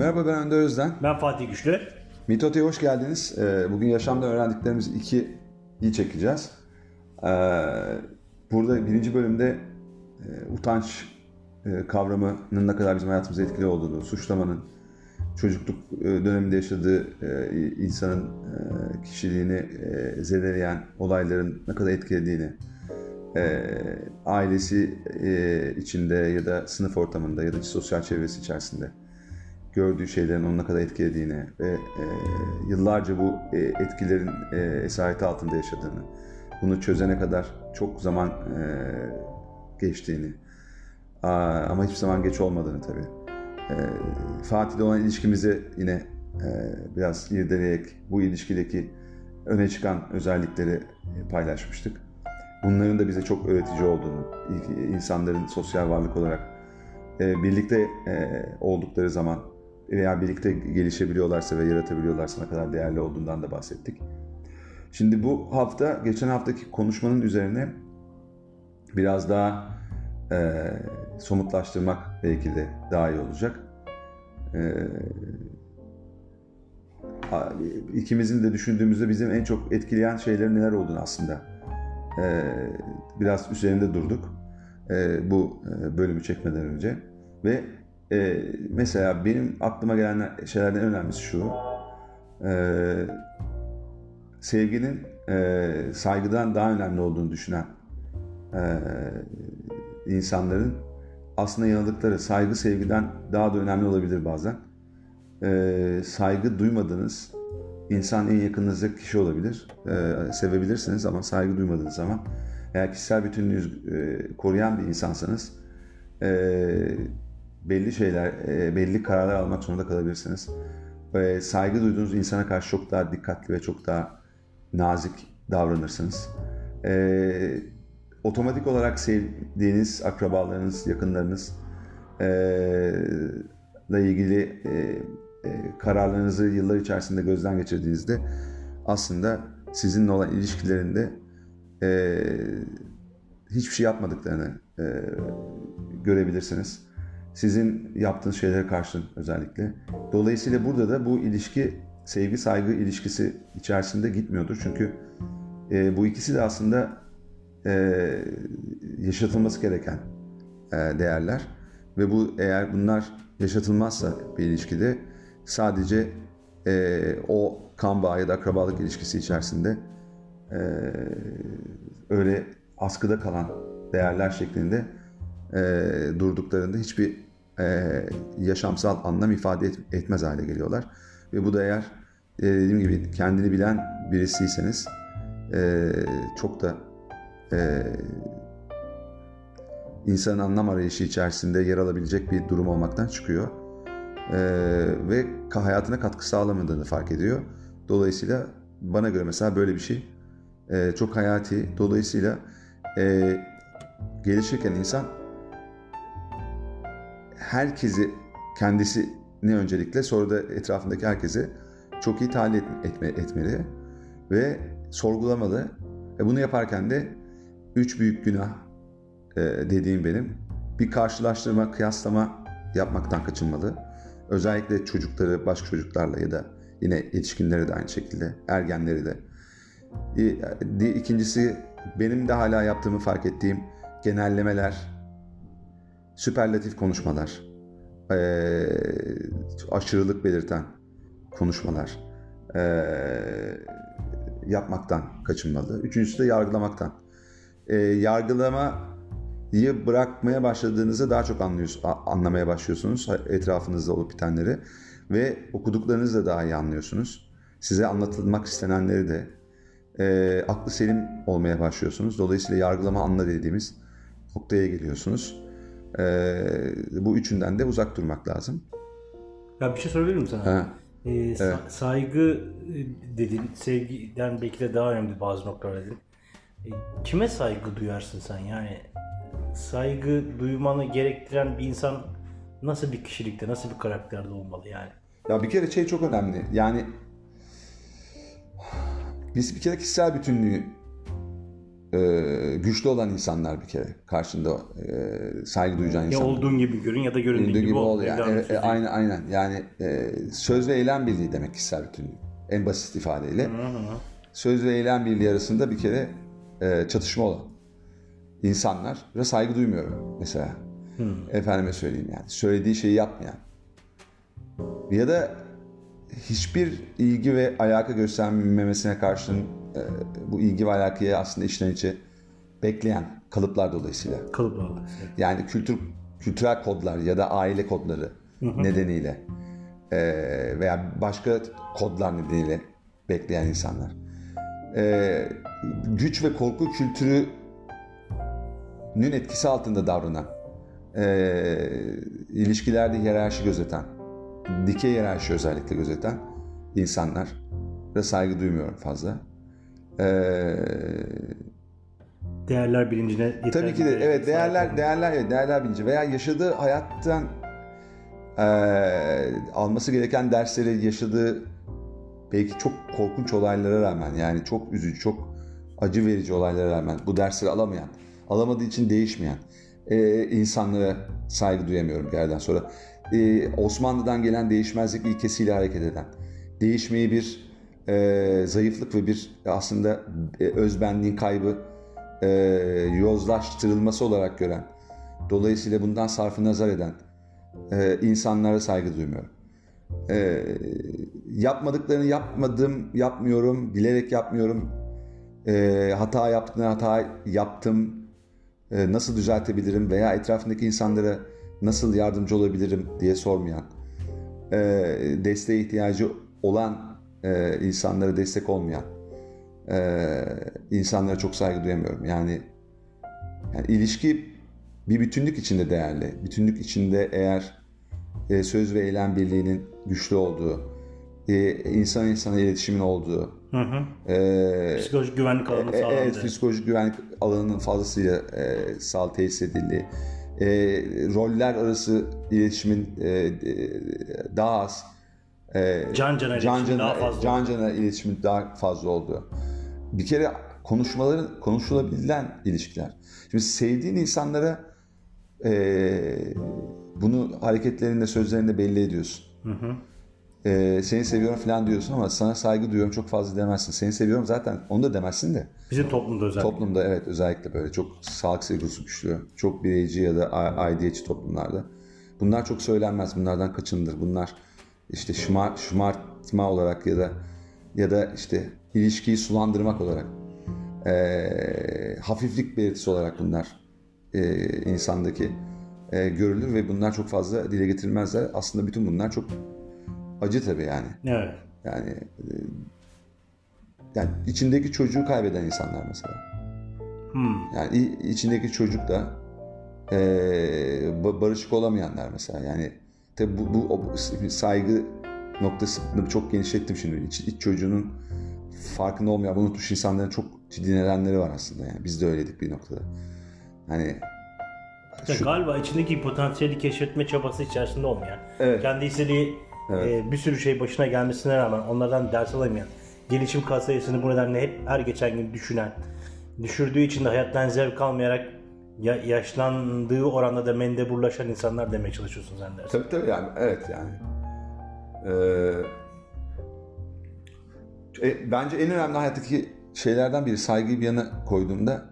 Merhaba ben Önder Özden. Ben Fatih Güçlü. Mitote'ye hoş geldiniz. Ee, bugün yaşamda öğrendiklerimiz iki iyi çekeceğiz. Ee, burada birinci bölümde e, utanç e, kavramının ne kadar bizim hayatımıza etkili olduğunu, suçlamanın, çocukluk e, döneminde yaşadığı insanın kişiliğini zedeleyen olayların ne kadar etkilediğini, ailesi içinde ya da sınıf ortamında ya da sosyal çevresi içerisinde gördüğü şeylerin onu ne kadar etkilediğini ve e, yıllarca bu e, etkilerin e, esareti altında yaşadığını, bunu çözene kadar çok zaman e, geçtiğini Aa, ama hiçbir zaman geç olmadığını tabii. E, Fatih'le olan ilişkimizi yine e, biraz irdeleyerek bu ilişkideki öne çıkan özellikleri e, paylaşmıştık. Bunların da bize çok öğretici olduğunu, insanların sosyal varlık olarak e, birlikte e, oldukları zaman veya birlikte gelişebiliyorlarsa ve yaratabiliyorlarsa ne kadar değerli olduğundan da bahsettik. Şimdi bu hafta geçen haftaki konuşmanın üzerine biraz daha e, somutlaştırmak belki de daha iyi olacak. E, ikimizin de düşündüğümüzde bizim en çok etkileyen şeylerin neler olduğunu aslında e, biraz üzerinde durduk e, bu e, bölümü çekmeden önce ve e, mesela benim aklıma gelen şeylerden en önemlisi şu. E, sevginin e, saygıdan daha önemli olduğunu düşünen e, insanların aslında yanıldıkları saygı sevgiden daha da önemli olabilir bazen. E, saygı duymadığınız insan en yakınınızdaki kişi olabilir. E, sevebilirsiniz ama saygı duymadığınız zaman eğer kişisel bütünlüğünüzü e, koruyan bir insansanız e, belli şeyler, e, belli kararlar almak zorunda kalabilirsiniz. Saygı duyduğunuz insana karşı çok daha dikkatli ve çok daha nazik davranırsınız. E, otomatik olarak sevdiğiniz akrabalarınız, yakınlarınız ile ilgili e, kararlarınızı yıllar içerisinde gözden geçirdiğinizde aslında sizinle olan ilişkilerinde hiçbir şey yapmadıklarını görebilirsiniz. Sizin yaptığınız şeylere karşın özellikle. Dolayısıyla burada da bu ilişki sevgi saygı ilişkisi içerisinde gitmiyordur. Çünkü e, bu ikisi de aslında e, yaşatılması gereken e, değerler. Ve bu eğer bunlar yaşatılmazsa bir ilişkide sadece e, o kan bağı ya da akrabalık ilişkisi içerisinde e, öyle askıda kalan değerler şeklinde e, durduklarında hiçbir e, yaşamsal anlam ifade et, etmez hale geliyorlar. Ve bu da eğer e, dediğim gibi kendini bilen birisiyseniz e, çok da e, insanın anlam arayışı içerisinde yer alabilecek bir durum olmaktan çıkıyor. E, ve hayatına katkı sağlamadığını fark ediyor. Dolayısıyla bana göre mesela böyle bir şey e, çok hayati. Dolayısıyla e, gelişirken insan herkesi kendisini öncelikle sonra da etrafındaki herkesi çok iyi tahlil etme, etmeli ve sorgulamalı. E bunu yaparken de üç büyük günah e, dediğim benim bir karşılaştırma, kıyaslama yapmaktan kaçınmalı. Özellikle çocukları başka çocuklarla ya da yine yetişkinleri de aynı şekilde, ergenleri de. E, ikincisi benim de hala yaptığımı fark ettiğim genellemeler, süperlatif konuşmalar, ee, aşırılık belirten konuşmalar ee, yapmaktan kaçınmalı. Üçüncüsü de yargılamaktan. Ee, yargılamayı bırakmaya başladığınızda daha çok anlamaya başlıyorsunuz etrafınızda olup bitenleri ve okuduklarınızı da daha iyi anlıyorsunuz. Size anlatılmak istenenleri de e, aklı selim olmaya başlıyorsunuz. Dolayısıyla yargılama anla dediğimiz noktaya geliyorsunuz e, bu üçünden de uzak durmak lazım. Ya bir şey sorabilir miyim sana? Ha. Ee, evet. Saygı e, dedin, sevgiden belki de daha önemli bazı noktalar dedin. E, kime saygı duyarsın sen? Yani saygı duymanı gerektiren bir insan nasıl bir kişilikte, nasıl bir karakterde olmalı yani? Ya bir kere şey çok önemli. Yani biz bir kere kişisel bütünlüğü e, güçlü olan insanlar bir kere karşında e, saygı duyacağın Ya insanlar. olduğun gibi görün ya da göründüğün gibi, gibi ol. yani. Sözü. e, aynen aynen. Yani e, söz ve eylem birliği demek kişisel bütünlük. En basit ifadeyle. Söz ve eylem birliği arasında bir kere e, çatışma olan insanlar ve saygı duymuyorum mesela. Efendime söyleyeyim yani. Söylediği şeyi yapmayan. Ya da hiçbir ilgi ve alaka göstermemesine karşın e, bu ilgi ve alakayı aslında içten içe bekleyen kalıplar dolayısıyla. Kalıplarla. Yani kültür kültürel kodlar ya da aile kodları nedeniyle e, veya başka kodlar nedeniyle bekleyen insanlar. E, güç ve korku kültürünün etkisi altında davranan, e, ilişkilerde hiyerarşi gözeten, dikey hiyerarşi özellikle gözeten insanlar ve saygı duymuyorum fazla. E, Değerler bilincine yeterli Tabii ki de evet değerler değerler evet, değerler bilinci veya yaşadığı hayattan eee, alması gereken dersleri yaşadığı belki çok korkunç olaylara rağmen yani çok üzücü çok acı verici olaylara rağmen bu dersleri alamayan alamadığı için değişmeyen eee, insanlara saygı duyamıyorum bir yerden sonra. Eee, Osmanlı'dan gelen değişmezlik ilkesiyle hareket eden değişmeyi bir eee, zayıflık ve bir aslında e, özbenliğin kaybı e, yozlaştırılması olarak gören, dolayısıyla bundan sarfı nazar eden e, insanlara saygı duymuyorum. E, yapmadıklarını yapmadım, yapmıyorum, bilerek yapmıyorum. E, hata yaptığını hata yaptım, e, nasıl düzeltebilirim veya etrafındaki insanlara nasıl yardımcı olabilirim diye sormayan, e, desteğe ihtiyacı olan e, insanlara destek olmayan, e, insanlara çok saygı duyamıyorum. Yani, yani ilişki bir bütünlük içinde değerli. Bütünlük içinde eğer e, söz ve eylem birliğinin güçlü olduğu, e, insan insana iletişimin olduğu, Hı hı. e, Psikolojik güvenlik alanı e, sağlandı. Evet, psikolojik güvenlik alanının fazlasıyla e, sağ tesis edildiği, e, roller arası iletişimin e, e, daha az, e, Can cana iletişim daha fazla. can cana iletişimin daha fazla olduğu. Bir kere konuşmaların konuşulabilen ilişkiler. Şimdi sevdiğin insanlara e, bunu hareketlerinde, sözlerinde belli ediyorsun. E, seni seviyorum falan diyorsun ama sana saygı duyuyorum çok fazla demezsin. Seni seviyorum zaten onu da demezsin de. Bizim toplumda özellikle. Toplumda evet özellikle böyle çok sağlık sevgisi güçlü, çok bireyci ya da aidiyetçi toplumlarda. Bunlar çok söylenmez, bunlardan kaçınılır. Bunlar işte şımar, şımartma olarak ya da ya da işte ilişkiyi sulandırmak olarak eee, hafiflik belirtisi olarak bunlar eee, insandaki eee, görülür ve bunlar çok fazla dile getirilmezler. Aslında bütün bunlar çok acı tabii yani. Evet. Yani e, yani içindeki çocuğu kaybeden insanlar mesela. Hmm. Yani içindeki çocuk da e, ba- barışık olamayanlar mesela. Yani tabi bu, bu saygı noktasını çok genişlettim şimdi. İç, iç çocuğunun farkında olmayan, unutmuş insanların çok ciddi nedenleri var aslında. Yani biz de öyleydik bir noktada. Hani Ya Şu- Galiba içindeki potansiyeli keşfetme çabası içerisinde olmayan, Evet. kendi istediği e, bir sürü şey başına gelmesine rağmen onlardan ders alamayan, gelişim katsayısını bu nedenle hep her geçen gün düşünen, düşürdüğü için de hayattan zevk almayarak ya, yaşlandığı oranda da mendeburlaşan insanlar demeye çalışıyorsun sen dersin. Tabii tabii yani evet yani. Ee, e, bence en önemli hayattaki şeylerden biri saygıyı bir yana koyduğumda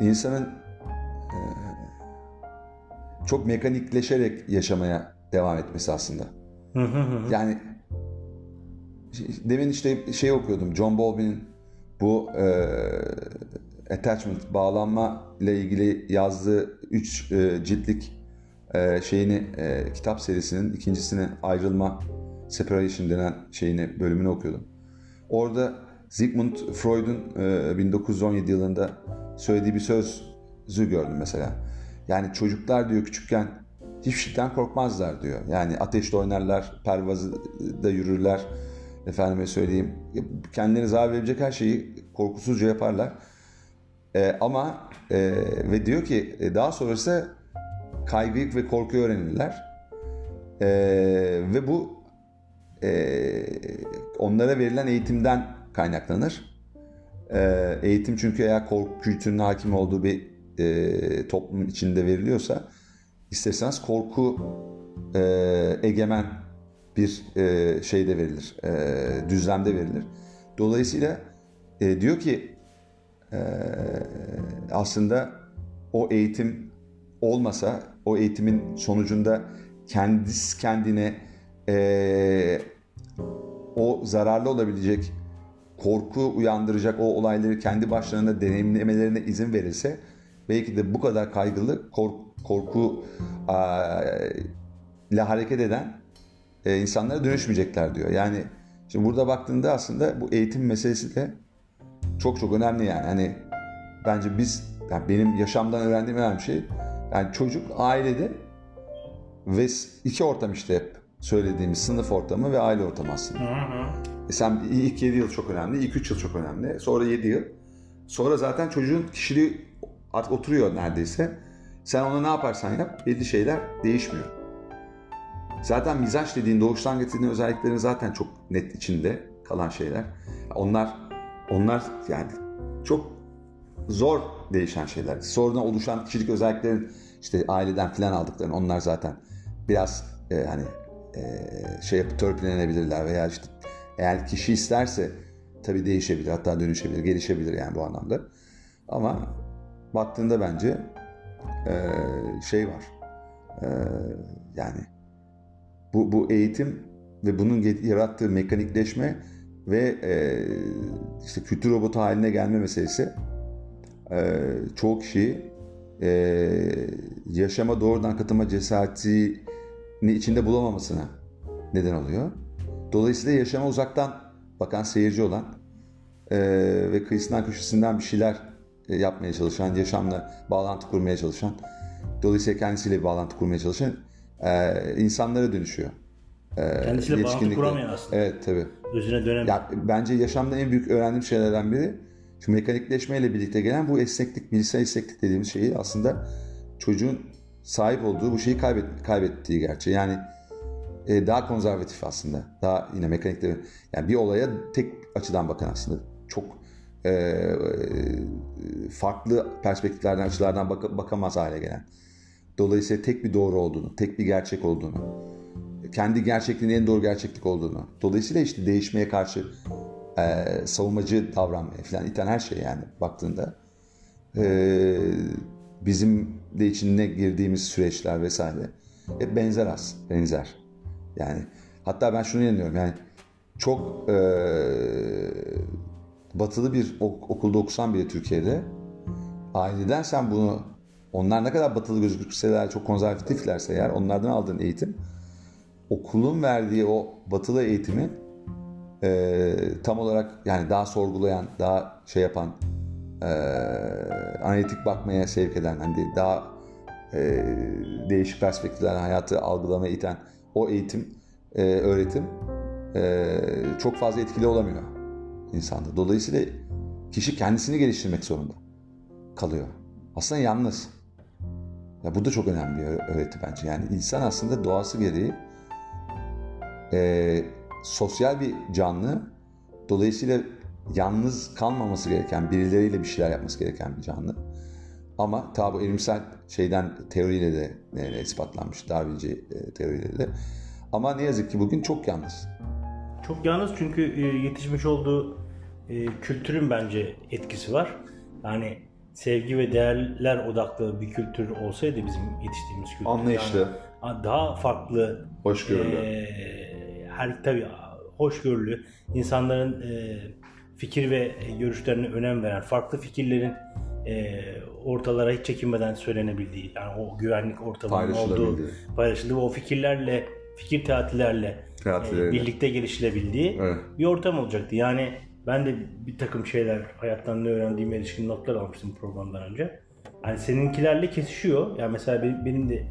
insanın e, çok mekanikleşerek yaşamaya devam etmesi aslında. Yani demin işte şey okuyordum John Bowlby'nin bu e, attachment bağlanma ile ilgili yazdığı 3 ciltlik e, şeyini e, kitap serisinin ikincisini ayrılma separation denen şeyini bölümünü okuyordum. Orada Sigmund Freud'un e, 1917 yılında söylediği bir sözü gördüm mesela. Yani çocuklar diyor küçükken hiçbir şeyden korkmazlar diyor. Yani ateşte oynarlar, pervazda yürürler. Efendime söyleyeyim. Kendilerine zarar verebilecek her şeyi korkusuzca yaparlar. E, ama e, ve diyor ki e, daha sonrası kaygıyı ve korkuyu öğrenirler. E, ve bu e, onlara verilen eğitimden kaynaklanır. E, eğitim çünkü eğer korku kültürünün hakim olduğu bir e, toplum içinde veriliyorsa isterseniz korku e, egemen bir e, şeyde verilir, e, düzlemde verilir. Dolayısıyla e, diyor ki aslında o eğitim olmasa, o eğitimin sonucunda kendisi kendine e, o zararlı olabilecek, korku uyandıracak o olayları kendi başlarına deneyimlemelerine izin verilse belki de bu kadar kaygılı kork, korku a, ile hareket eden e, insanlara dönüşmeyecekler diyor. Yani şimdi burada baktığında aslında bu eğitim meselesi de çok çok önemli yani. Hani bence biz yani benim yaşamdan öğrendiğim önemli şey yani çocuk ailede ve iki ortam işte hep söylediğimiz sınıf ortamı ve aile ortamı aslında. Hı hı. E sen ilk 7 yıl çok önemli, ilk 3 yıl çok önemli. Sonra 7 yıl. Sonra zaten çocuğun kişiliği artık oturuyor neredeyse. Sen ona ne yaparsan yap belli şeyler değişmiyor. Zaten mizaç dediğin doğuştan getirdiğin özelliklerin zaten çok net içinde kalan şeyler. Onlar onlar yani çok zor değişen şeyler. Sonradan oluşan kişilik özelliklerin işte aileden filan aldıklarını onlar zaten biraz e, hani e, şey yapıp törpülenebilirler veya işte eğer kişi isterse tabii değişebilir hatta dönüşebilir gelişebilir yani bu anlamda. Ama baktığında bence e, şey var e, yani bu, bu eğitim ve bunun yarattığı mekanikleşme ve e, işte kültür robotu haline gelme meselesi e, çoğu kişiyi e, yaşama doğrudan katılma cesaretini içinde bulamamasına neden oluyor. Dolayısıyla yaşama uzaktan bakan seyirci olan e, ve kıyısından köşesinden bir şeyler e, yapmaya çalışan, yaşamla bağlantı kurmaya çalışan, dolayısıyla kendisiyle bir bağlantı kurmaya çalışan e, insanlara dönüşüyor. E, kendisiyle bağlantı kuramayan aslında. Evet tabii. Özüne dönem. Ya, bence yaşamda en büyük öğrendiğim şeylerden biri şu mekanikleşmeyle birlikte gelen bu esneklik, bilgisayar esneklik dediğimiz şeyi aslında çocuğun sahip olduğu bu şeyi kaybet, kaybettiği gerçeği. Yani e, daha konservatif aslında. Daha yine mekanikte yani bir olaya tek açıdan bakan aslında. Çok e, e, farklı perspektiflerden, açılardan bak, bakamaz hale gelen. Dolayısıyla tek bir doğru olduğunu, tek bir gerçek olduğunu, kendi gerçekliğinin en doğru gerçeklik olduğunu. Dolayısıyla işte değişmeye karşı e, savunmacı davranmaya falan iten her şey yani baktığında. E, bizim de içine girdiğimiz süreçler vesaire hep benzer az, benzer. Yani hatta ben şunu inanıyorum yani çok e, batılı bir okulda okusan bile Türkiye'de aileden sen bunu onlar ne kadar batılı gözükseler çok konservatiflerse eğer onlardan aldığın eğitim okulun verdiği o batılı eğitimi e, tam olarak yani daha sorgulayan, daha şey yapan, e, analitik bakmaya sevk eden, hani daha e, değişik perspektiflerden hayatı algılamaya iten o eğitim, e, öğretim e, çok fazla etkili olamıyor insanda. Dolayısıyla kişi kendisini geliştirmek zorunda kalıyor. Aslında yalnız. Ya bu da çok önemli bir öğreti bence. Yani insan aslında doğası gereği e, sosyal bir canlı. Dolayısıyla yalnız kalmaması gereken, birileriyle bir şeyler yapması gereken bir canlı. Ama tabi bu evrimsel şeyden teoriyle de e, ispatlanmış, Darwinci e, teoriyle de. Ama ne yazık ki bugün çok yalnız. Çok yalnız çünkü e, yetişmiş olduğu e, kültürün bence etkisi var. Yani sevgi ve değerler odaklı bir kültür olsaydı bizim yetiştiğimiz kültür. Anlayışlı. Yani daha farklı. Hoşgörülü. E, her tabii hoşgörülü, insanların e, fikir ve görüşlerine önem veren, farklı fikirlerin e, ortalara hiç çekinmeden söylenebildiği, yani o güvenlik ortamının olduğu, paylaşıldığı o fikirlerle, fikir tatillerle e, birlikte gelişilebildiği evet. bir ortam olacaktı. Yani ben de bir takım şeyler hayattan ne öğrendiğime ilişkin notlar almıştım programdan önce. Yani seninkilerle kesişiyor. Yani mesela benim, benim de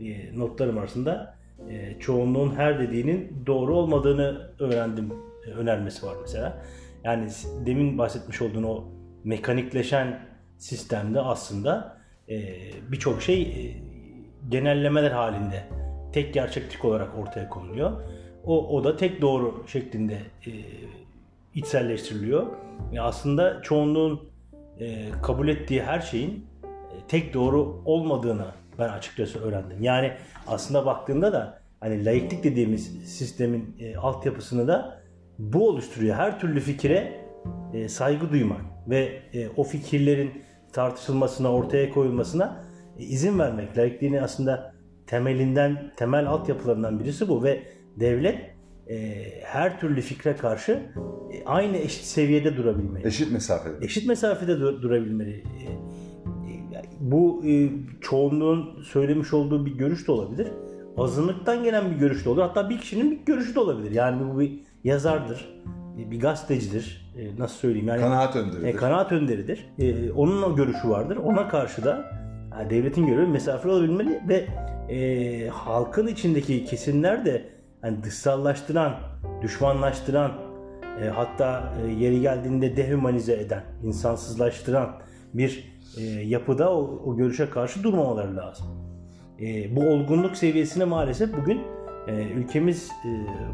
e, notlarım arasında e, çoğunluğun her dediğinin doğru olmadığını öğrendim e, önermesi var mesela. Yani demin bahsetmiş olduğun o mekanikleşen sistemde aslında e, birçok şey e, genellemeler halinde tek gerçeklik olarak ortaya konuluyor. O, o da tek doğru şeklinde e, içselleştiriliyor. E, aslında çoğunluğun e, kabul ettiği her şeyin e, tek doğru olmadığını ben açıkçası öğrendim. Yani aslında baktığında da hani laiklik dediğimiz sistemin e, altyapısını da bu oluşturuyor. Her türlü fikire e, saygı duymak ve e, o fikirlerin tartışılmasına, ortaya koyulmasına e, izin vermek. Laikliğin aslında temelinden, temel altyapılarından birisi bu ve devlet e, her türlü fikre karşı e, aynı eşit seviyede durabilmeli. Eşit mesafede. Eşit mesafede dur- durabilmeli. E, bu e, çoğunluğun söylemiş olduğu bir görüş de olabilir. Azınlıktan gelen bir görüş de olur. Hatta bir kişinin bir görüşü de olabilir. Yani bu bir yazardır, bir gazetecidir. E, nasıl söyleyeyim? Yani Kanaat önderidir. e, kanaat önderidir. E, onun o görüşü vardır. Ona karşı da yani devletin görevi mesafeli olabilmeli ve e, halkın içindeki kesimler de yani dışsallaştıran, düşmanlaştıran, e, hatta e, yeri geldiğinde dehumanize eden, insansızlaştıran bir e, yapıda o, o görüşe karşı durmamaları lazım. E, bu olgunluk seviyesine maalesef bugün e, ülkemiz e,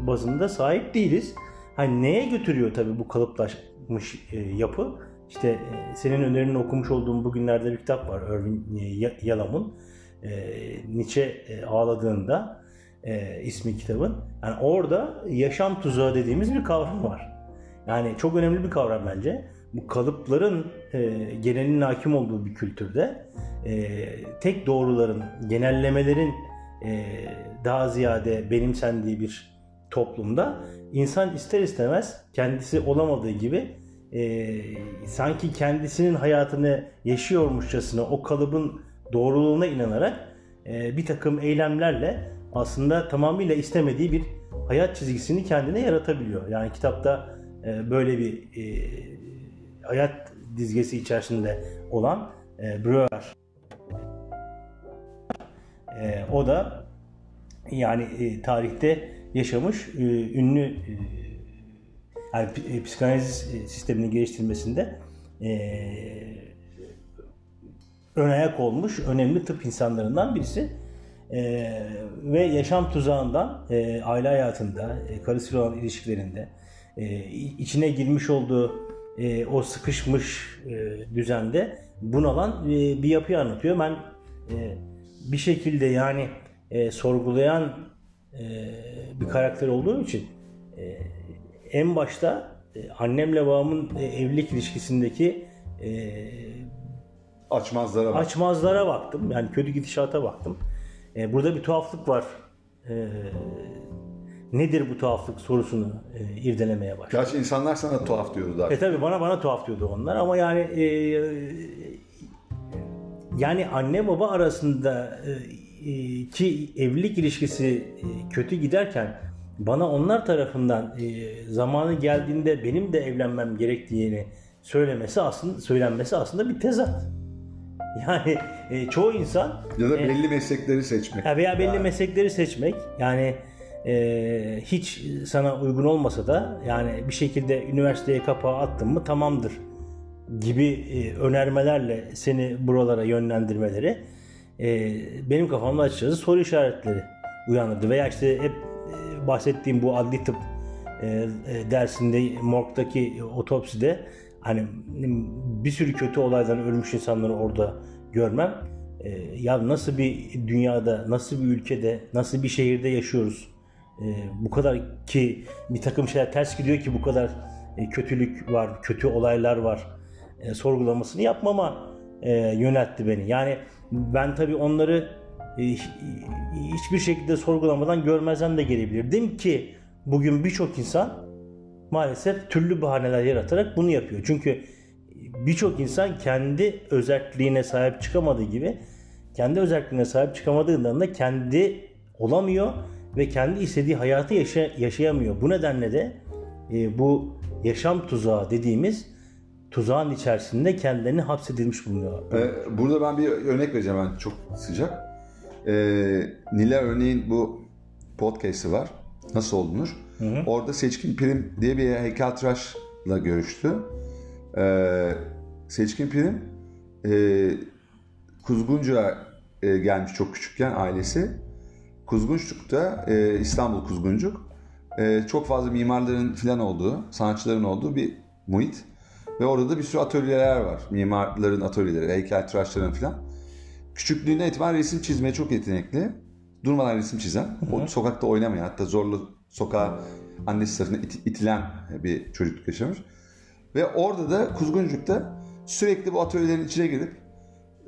bazında sahip değiliz. Hani neye götürüyor tabii bu kalıplaşmış e, yapı? İşte e, senin önerini okumuş olduğum bugünlerde bir kitap var Irving e, Ya- Yalom'un. E, Nietzsche e, ağladığında e, ismi kitabın. Yani orada yaşam tuzağı dediğimiz bir kavram var. Yani çok önemli bir kavram bence. Bu kalıpların e, genelinin hakim olduğu bir kültürde e, tek doğruların, genellemelerin e, daha ziyade benimsendiği bir toplumda insan ister istemez kendisi olamadığı gibi e, sanki kendisinin hayatını yaşıyormuşçasına o kalıbın doğruluğuna inanarak e, bir takım eylemlerle aslında tamamıyla istemediği bir hayat çizgisini kendine yaratabiliyor. Yani kitapta e, böyle bir e, hayat dizgesi içerisinde olan e, Breuer e, o da yani e, tarihte yaşamış e, ünlü e, yani e, psikanaliz e, sisteminin geliştirmesinde e, ön ayak olmuş önemli tıp insanlarından birisi. E, ve yaşam tuzağından e, aile hayatında, e, karısıyla olan ilişkilerinde e, içine girmiş olduğu e, o sıkışmış e, düzende bunalan e, bir yapıyı anlatıyor. Ben e, bir şekilde yani e, sorgulayan e, bir karakter olduğum için e, en başta e, annemle babamın e, evlilik ilişkisindeki e, Açmazlara bak. açmazlara baktım. Yani kötü gidişata baktım. E, burada bir tuhaflık var. E, nedir bu tuhaflık sorusunu e, irdelemeye başladım. Gerçi insanlar sana tuhaf diyordu daha. E tabi bana bana tuhaf diyordu onlar ama yani e, yani anne baba arasında e, e, ki evlilik ilişkisi e, kötü giderken bana onlar tarafından e, zamanı geldiğinde benim de evlenmem gerektiğini söylemesi aslında söylenmesi aslında bir tezat. Yani e, çoğu insan Ya da e, belli meslekleri seçmek. ya veya belli Yani meslekleri seçmek yani e, hiç sana uygun olmasa da yani bir şekilde üniversiteye kapağı attın mı tamamdır gibi e, önermelerle seni buralara yönlendirmeleri e, benim kafamda açıkçası soru işaretleri uyandırdı. Veya işte hep e, bahsettiğim bu adli tıp e, e, dersinde morgdaki otopside hani bir sürü kötü olaydan ölmüş insanları orada görmem e, ya nasıl bir dünyada, nasıl bir ülkede, nasıl bir şehirde yaşıyoruz? E, bu kadar ki bir takım şeyler ters gidiyor ki bu kadar e, kötülük var, kötü olaylar var. E, sorgulamasını yapmama e, yöneltti beni. Yani ben tabii onları e, hiçbir şekilde sorgulamadan görmezden de gelebilirdim ki bugün birçok insan maalesef türlü bahaneler yaratarak bunu yapıyor. Çünkü birçok insan kendi özelliğine sahip çıkamadığı gibi kendi özelliğine sahip çıkamadığından da kendi olamıyor ve kendi istediği hayatı yaşa- yaşayamıyor. Bu nedenle de e, bu yaşam tuzağı dediğimiz tuzağın içerisinde kendilerini hapsedilmiş bulunuyor. Ee, burada ben bir örnek vereceğim ben çok sıcak. Ee, Nilay örneğin bu podcast'i var. Nasıl olunur? Orada Seçkin Prim diye bir heykeltıraşla görüştü. Ee, Seçkin Prim e, Kuzguncu'ya e, gelmiş çok küçükken ailesi. Kuzguncuk'ta e, İstanbul Kuzguncuk e, çok fazla mimarların falan olduğu, sanatçıların olduğu bir muhit. Ve orada da bir sürü atölyeler var. Mimarların atölyeleri, heykeltıraşların falan. Küçüklüğünden itibaren resim çizmeye çok yetenekli. Durmadan resim çizen, o sokakta oynamayan, hatta zorlu sokağa annesi tarafından it- itilen bir çocukluk yaşamış. Ve orada da Kuzguncuk'ta sürekli bu atölyelerin içine girip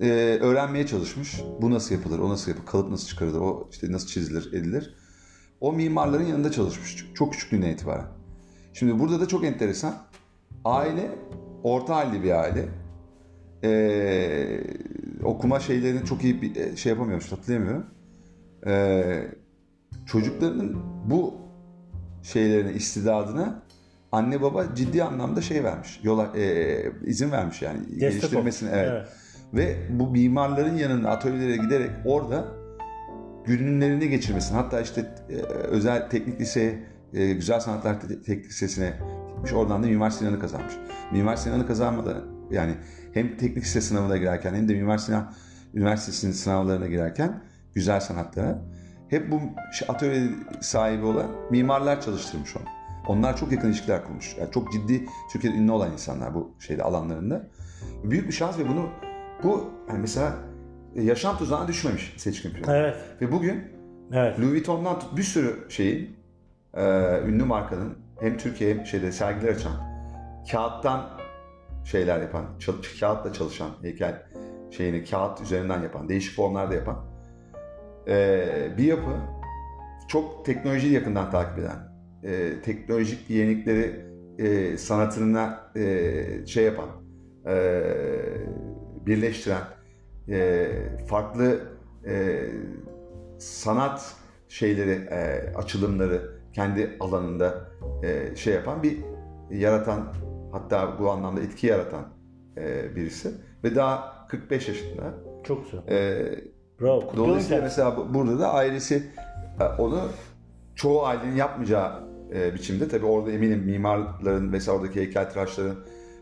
e, öğrenmeye çalışmış. Bu nasıl yapılır, o nasıl yapılır, kalıp nasıl çıkarılır, o işte nasıl çizilir, edilir. O mimarların yanında çalışmış çok küçüklüğüne itibaren. Şimdi burada da çok enteresan. Aile, orta halli bir aile. Ee, okuma şeylerini çok iyi bir e, şey yapamıyormuş, hatırlayamıyorum. Ee, çocuklarının bu şeylerine, istidadına anne baba ciddi anlamda şey vermiş. Yola e, izin vermiş yani Destek geliştirmesine. Evet. evet. Ve bu mimarların yanında atölyelere giderek orada günlerini geçirmesini hatta işte e, özel teknik lise e, güzel sanatlar teknik lisesine gitmiş oradan da Mimar Sinan'ı kazanmış. Mimar Sinan'ı kazanmadan yani hem teknik lise sınavına girerken hem de Mimar Sinan Üniversitesi'nin sınavlarına girerken güzel sanatlara hep bu atölye sahibi olan mimarlar çalıştırmış onu. Onlar çok yakın ilişkiler kurmuş. Yani çok ciddi Türkiye'de ünlü olan insanlar bu şeyde alanlarında. Büyük bir şans ve bunu bu yani mesela yaşam tuzağına düşmemiş seçkin primi. Evet. Ve bugün evet. Louis Vuitton'dan tut bir sürü şeyin e, ünlü markanın hem Türkiye hem şeyde sergiler açan kağıttan şeyler yapan, çal, kağıtla çalışan heykel şeyini kağıt üzerinden yapan, değişik formlarda yapan e, bir yapı çok teknolojiyi yakından takip eden e, teknolojik yenilikleri e, sanatına e, şey yapan, e, birleştiren, e, farklı e, sanat şeyleri, e, açılımları kendi alanında e, şey yapan bir yaratan, hatta bu anlamda etki yaratan e, birisi ve daha 45 yaşında. Çok güzel. E, Bravo. Dolayısıyla mesela burada da ailesi e, onu çoğu ailenin yapmayacağı e, biçimde. Tabi orada eminim mimarların vesaire oradaki heykeltıraşların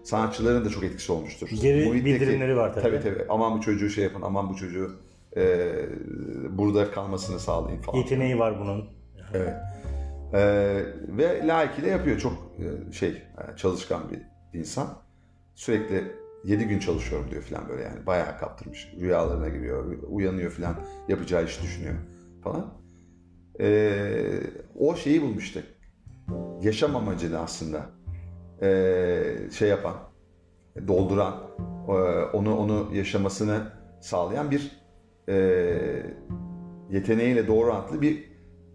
sanatçıların da çok etkisi olmuştur. Geri Muhitteki, bildirimleri var tabii. Tabii tabii. Aman bu çocuğu şey yapın, aman bu çocuğu e, burada kalmasını sağlayın falan. Yeteneği var bunun. Evet. E, ve layıkıyla yapıyor. Çok e, şey e, çalışkan bir insan. Sürekli 7 gün çalışıyorum diyor falan böyle yani. Bayağı kaptırmış. Rüyalarına giriyor, uyanıyor falan. Yapacağı iş düşünüyor falan. E, o şeyi bulmuştuk yaşam amacını aslında şey yapan, dolduran, onu onu yaşamasını sağlayan bir yeteneğiyle doğru orantılı bir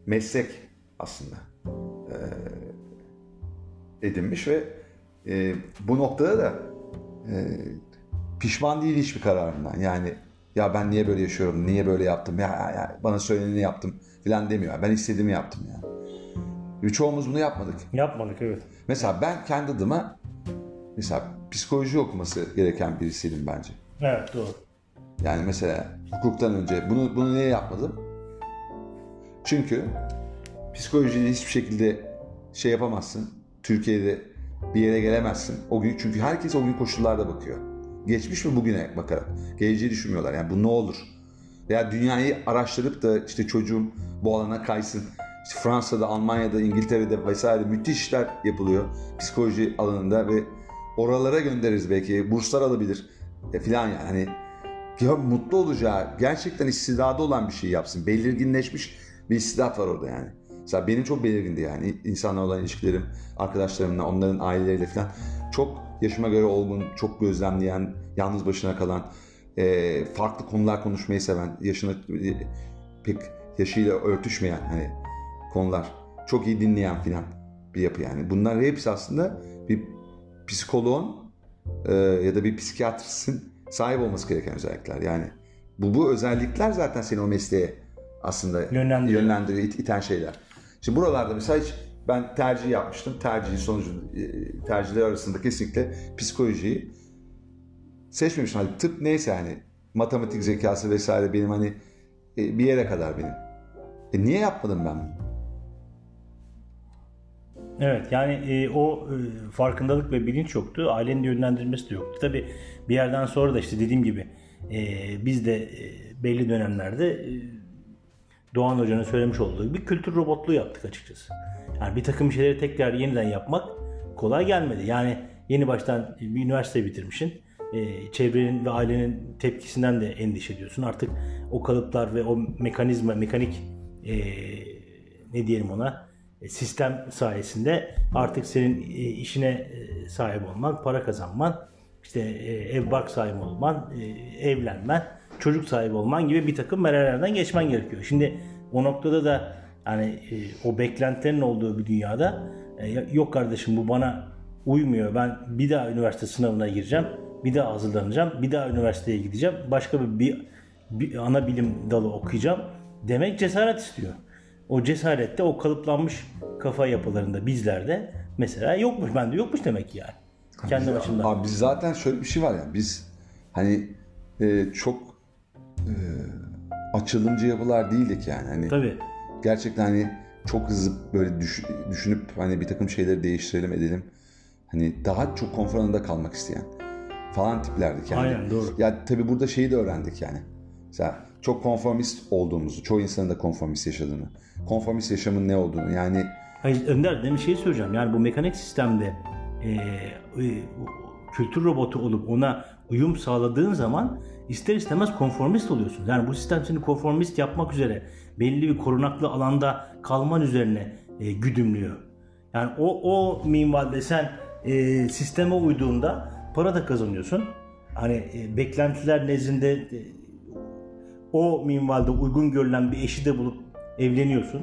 meslek aslında edinmiş ve bu noktada da pişman değil hiçbir kararından. Yani ya ben niye böyle yaşıyorum, niye böyle yaptım, ya, ya, bana söyleneni yaptım filan demiyor. Ben istediğimi yaptım yani. Çoğumuz bunu yapmadık. Yapmadık evet. Mesela ben kendi adıma mesela psikoloji okuması gereken birisiydim bence. Evet doğru. Yani mesela hukuktan önce bunu bunu niye yapmadım? Çünkü psikolojiyi hiçbir şekilde şey yapamazsın. Türkiye'de bir yere gelemezsin. O gün çünkü herkes o gün koşullarda bakıyor. Geçmiş mi bugüne bakarak. Geleceği düşünmüyorlar. Yani bu ne olur? Veya dünyayı araştırıp da işte çocuğum bu alana kaysın işte Fransa'da, Almanya'da, İngiltere'de vesaire müthiş işler yapılıyor psikoloji alanında ve oralara göndeririz belki burslar alabilir e, filan yani hani ya mutlu olacağı gerçekten istidadı olan bir şey yapsın. Belirginleşmiş bir istidat var orada yani. Mesela benim çok belirgindi yani insanlarla olan ilişkilerim, arkadaşlarımla, onların aileleriyle falan çok yaşıma göre olgun, çok gözlemleyen, yalnız başına kalan, e, farklı konular konuşmayı seven, yaşına e, pek yaşıyla örtüşmeyen hani konular. Çok iyi dinleyen filan bir yapı yani. Bunlar hepsi aslında bir psikoloğun e, ya da bir psikiyatristin sahip olması gereken özellikler. Yani bu, bu özellikler zaten seni o mesleğe aslında yönlendiriyor, yönlendiriyor it, iten şeyler. Şimdi buralarda mesela hiç ben tercih yapmıştım. Tercihin sonucu e, tercihler arasında kesinlikle psikolojiyi seçmemiştim. Hani tıp neyse hani matematik zekası vesaire benim hani e, bir yere kadar benim. E niye yapmadım ben bunu? Evet yani e, o e, farkındalık ve bilinç yoktu. Ailenin yönlendirmesi de yoktu. Tabi bir yerden sonra da işte dediğim gibi e, biz de e, belli dönemlerde e, Doğan Hoca'nın söylemiş olduğu bir kültür robotluğu yaptık açıkçası. Yani bir takım şeyleri tekrar yeniden yapmak kolay gelmedi. Yani yeni baştan bir üniversite bitirmişsin. Ee, çevrenin ve ailenin tepkisinden de endişe ediyorsun. Artık o kalıplar ve o mekanizma, mekanik e, ne diyelim ona e, sistem sayesinde artık senin e, işine e, sahip olman, para kazanman, işte ev bark sahibi olman, evlenmen, çocuk sahibi olman gibi bir takım merhalelerden geçmen gerekiyor. Şimdi o noktada da yani o beklentilerin olduğu bir dünyada yok kardeşim bu bana uymuyor. Ben bir daha üniversite sınavına gireceğim. Bir daha hazırlanacağım. Bir daha üniversiteye gideceğim. Başka bir, bir, bir ana bilim dalı okuyacağım. Demek cesaret istiyor o cesarette o kalıplanmış kafa yapılarında bizlerde mesela yokmuş. Bende yokmuş demek ki yani. Kendi biz, açımdan. Abi biz zaten şöyle bir şey var ya biz hani e, çok e, açılımcı yapılar değildik yani. Hani Tabii. Gerçekten hani çok hızlı böyle düş, düşünüp hani bir takım şeyleri değiştirelim edelim. Hani daha çok konfor alanında kalmak isteyen falan tiplerdik yani. Aynen doğru. Ya tabii burada şeyi de öğrendik yani. Mesela çok konformist olduğumuzu, çoğu insanın da konformist yaşadığını, konformist yaşamın ne olduğunu yani... Hayır Önder demin şey söyleyeceğim yani bu mekanik sistemde e, e, kültür robotu olup ona uyum sağladığın zaman ister istemez konformist oluyorsun. Yani bu sistem seni konformist yapmak üzere belli bir korunaklı alanda kalman üzerine e, güdümlüyor. Yani o, o minvalde sen e, sisteme uyduğunda para da kazanıyorsun. Hani e, beklentiler nezdinde e, o minvalde uygun görülen bir eşi de bulup evleniyorsun.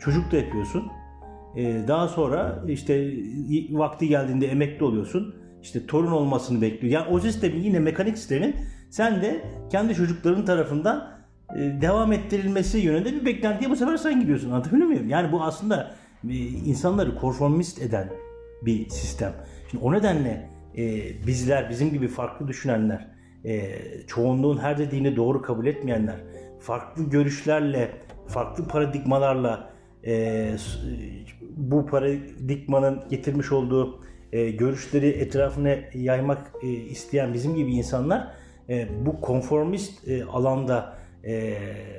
Çocuk da yapıyorsun. Ee, daha sonra işte vakti geldiğinde emekli oluyorsun. İşte torun olmasını bekliyor. Yani o sistemin yine mekanik sistemin sen de kendi çocukların tarafından e, devam ettirilmesi yönünde bir beklentiye bu sefer sen gidiyorsun. Anlatabiliyor muyum? Yani bu aslında e, insanları konformist eden bir sistem. Şimdi o nedenle e, bizler, bizim gibi farklı düşünenler çoğunluğun her dediğini doğru kabul etmeyenler, farklı görüşlerle, farklı paradigmalarla e, bu paradigmanın getirmiş olduğu e, görüşleri etrafına yaymak e, isteyen bizim gibi insanlar e, bu konformist e, alanda e,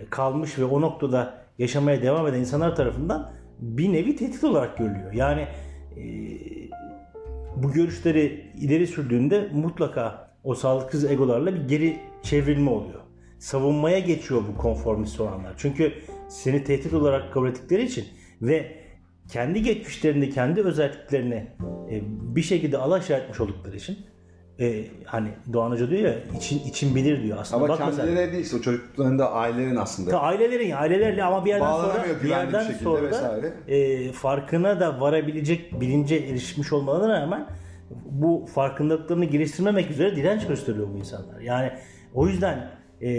kalmış ve o noktada yaşamaya devam eden insanlar tarafından bir nevi tehdit olarak görülüyor. Yani e, bu görüşleri ileri sürdüğünde mutlaka o sağlıksız egolarla bir geri çevrilme oluyor. Savunmaya geçiyor bu konformist olanlar. Çünkü seni tehdit olarak kabul ettikleri için ve kendi geçmişlerini, kendi özelliklerini e, bir şekilde alaşağı etmiş oldukları için e, hani Doğan Hoca diyor ya için için bilir diyor aslında. Ama kendileri sen, değil o çocuklarında ailelerin aslında. Ta ailelerin ailelerle ama bir yerden sonra bir yerden bir sonra da e, farkına da varabilecek bilince erişmiş olmalarına rağmen bu farkındalıklarını geliştirmemek üzere direnç gösteriyor bu insanlar. Yani o yüzden e,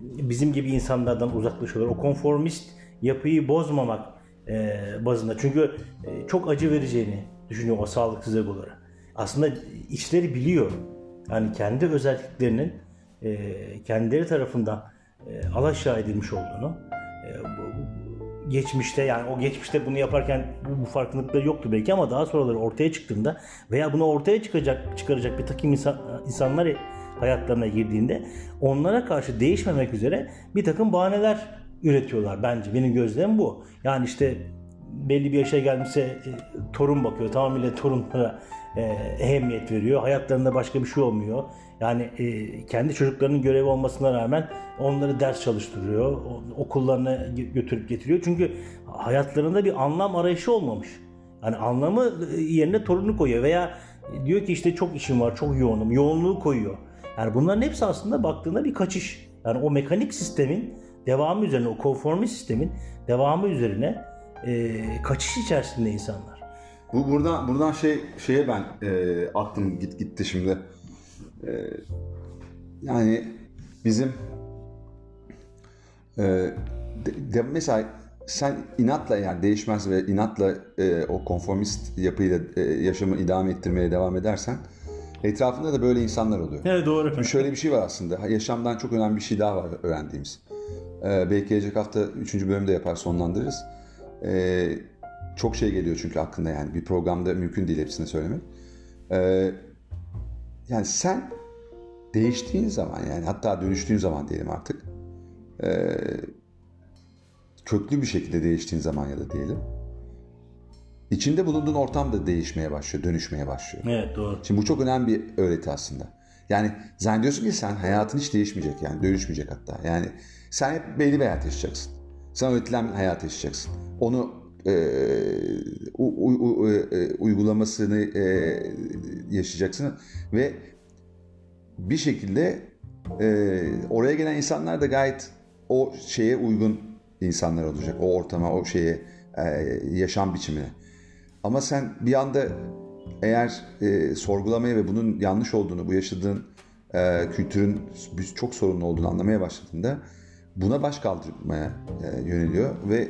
bizim gibi insanlardan uzaklaşıyorlar. O konformist yapıyı bozmamak e, bazında. Çünkü e, çok acı vereceğini düşünüyor o sağlıksız egolara. Aslında içleri biliyor. Yani kendi özelliklerinin e, kendileri tarafından e, alaşağı edilmiş olduğunu, e, geçmişte yani o geçmişte bunu yaparken bu, bu farkındalıkları yoktu belki ama daha sonraları ortaya çıktığında veya bunu ortaya çıkacak çıkaracak bir takım insan, insanlar hayatlarına girdiğinde onlara karşı değişmemek üzere bir takım bahaneler üretiyorlar bence. Benim gözlemim bu. Yani işte belli bir yaşa gelmişse e, torun bakıyor. Tamamıyla torunlara e, ehemmiyet veriyor. Hayatlarında başka bir şey olmuyor. Yani e, kendi çocuklarının görevi olmasına rağmen onları ders çalıştırıyor. Okullarına götürüp getiriyor. Çünkü hayatlarında bir anlam arayışı olmamış. Yani anlamı e, yerine torunu koyuyor veya diyor ki işte çok işim var, çok yoğunum. Yoğunluğu koyuyor. Yani bunların hepsi aslında baktığında bir kaçış. Yani o mekanik sistemin devamı üzerine, o konformist sistemin devamı üzerine e, kaçış içerisinde insanlar. Bu buradan buradan şey şeye ben e, aklım git gitti şimdi. E, yani bizim e, de, de, mesela sen inatla yani değişmez ve inatla e, o konformist yapıyla e, yaşamı idame ettirmeye devam edersen etrafında da böyle insanlar oluyor. Evet doğru. Şimdi şöyle bir şey var aslında. Yaşamdan çok önemli bir şey daha var öğrendiğimiz. Ee, belki gelecek hafta 3. bölümde yapar sonlandırırız. Ee, çok şey geliyor çünkü hakkında yani bir programda mümkün değil hepsini söylemek. Ee, yani sen değiştiğin zaman yani hatta dönüştüğün zaman diyelim artık. E, köklü bir şekilde değiştiğin zaman ya da diyelim içinde bulunduğun ortam da değişmeye başlıyor, dönüşmeye başlıyor. Evet doğru. Şimdi bu çok önemli bir öğreti aslında. Yani zannediyorsun ki sen hayatın hiç değişmeyecek yani dönüşmeyecek hatta. Yani sen hep belli bir hayat yaşayacaksın. Sen öğretilen bir hayat yaşayacaksın. Onu e, u, u, u, e, uygulamasını e, yaşayacaksın ve bir şekilde e, oraya gelen insanlar da gayet o şeye uygun insanlar olacak. O ortama, o şeye, e, yaşam biçimine. Ama sen bir anda eğer e, sorgulamaya ve bunun yanlış olduğunu, bu yaşadığın e, kültürün çok sorunlu olduğunu anlamaya başladığında buna baş kaldırmaya e, yöneliyor ve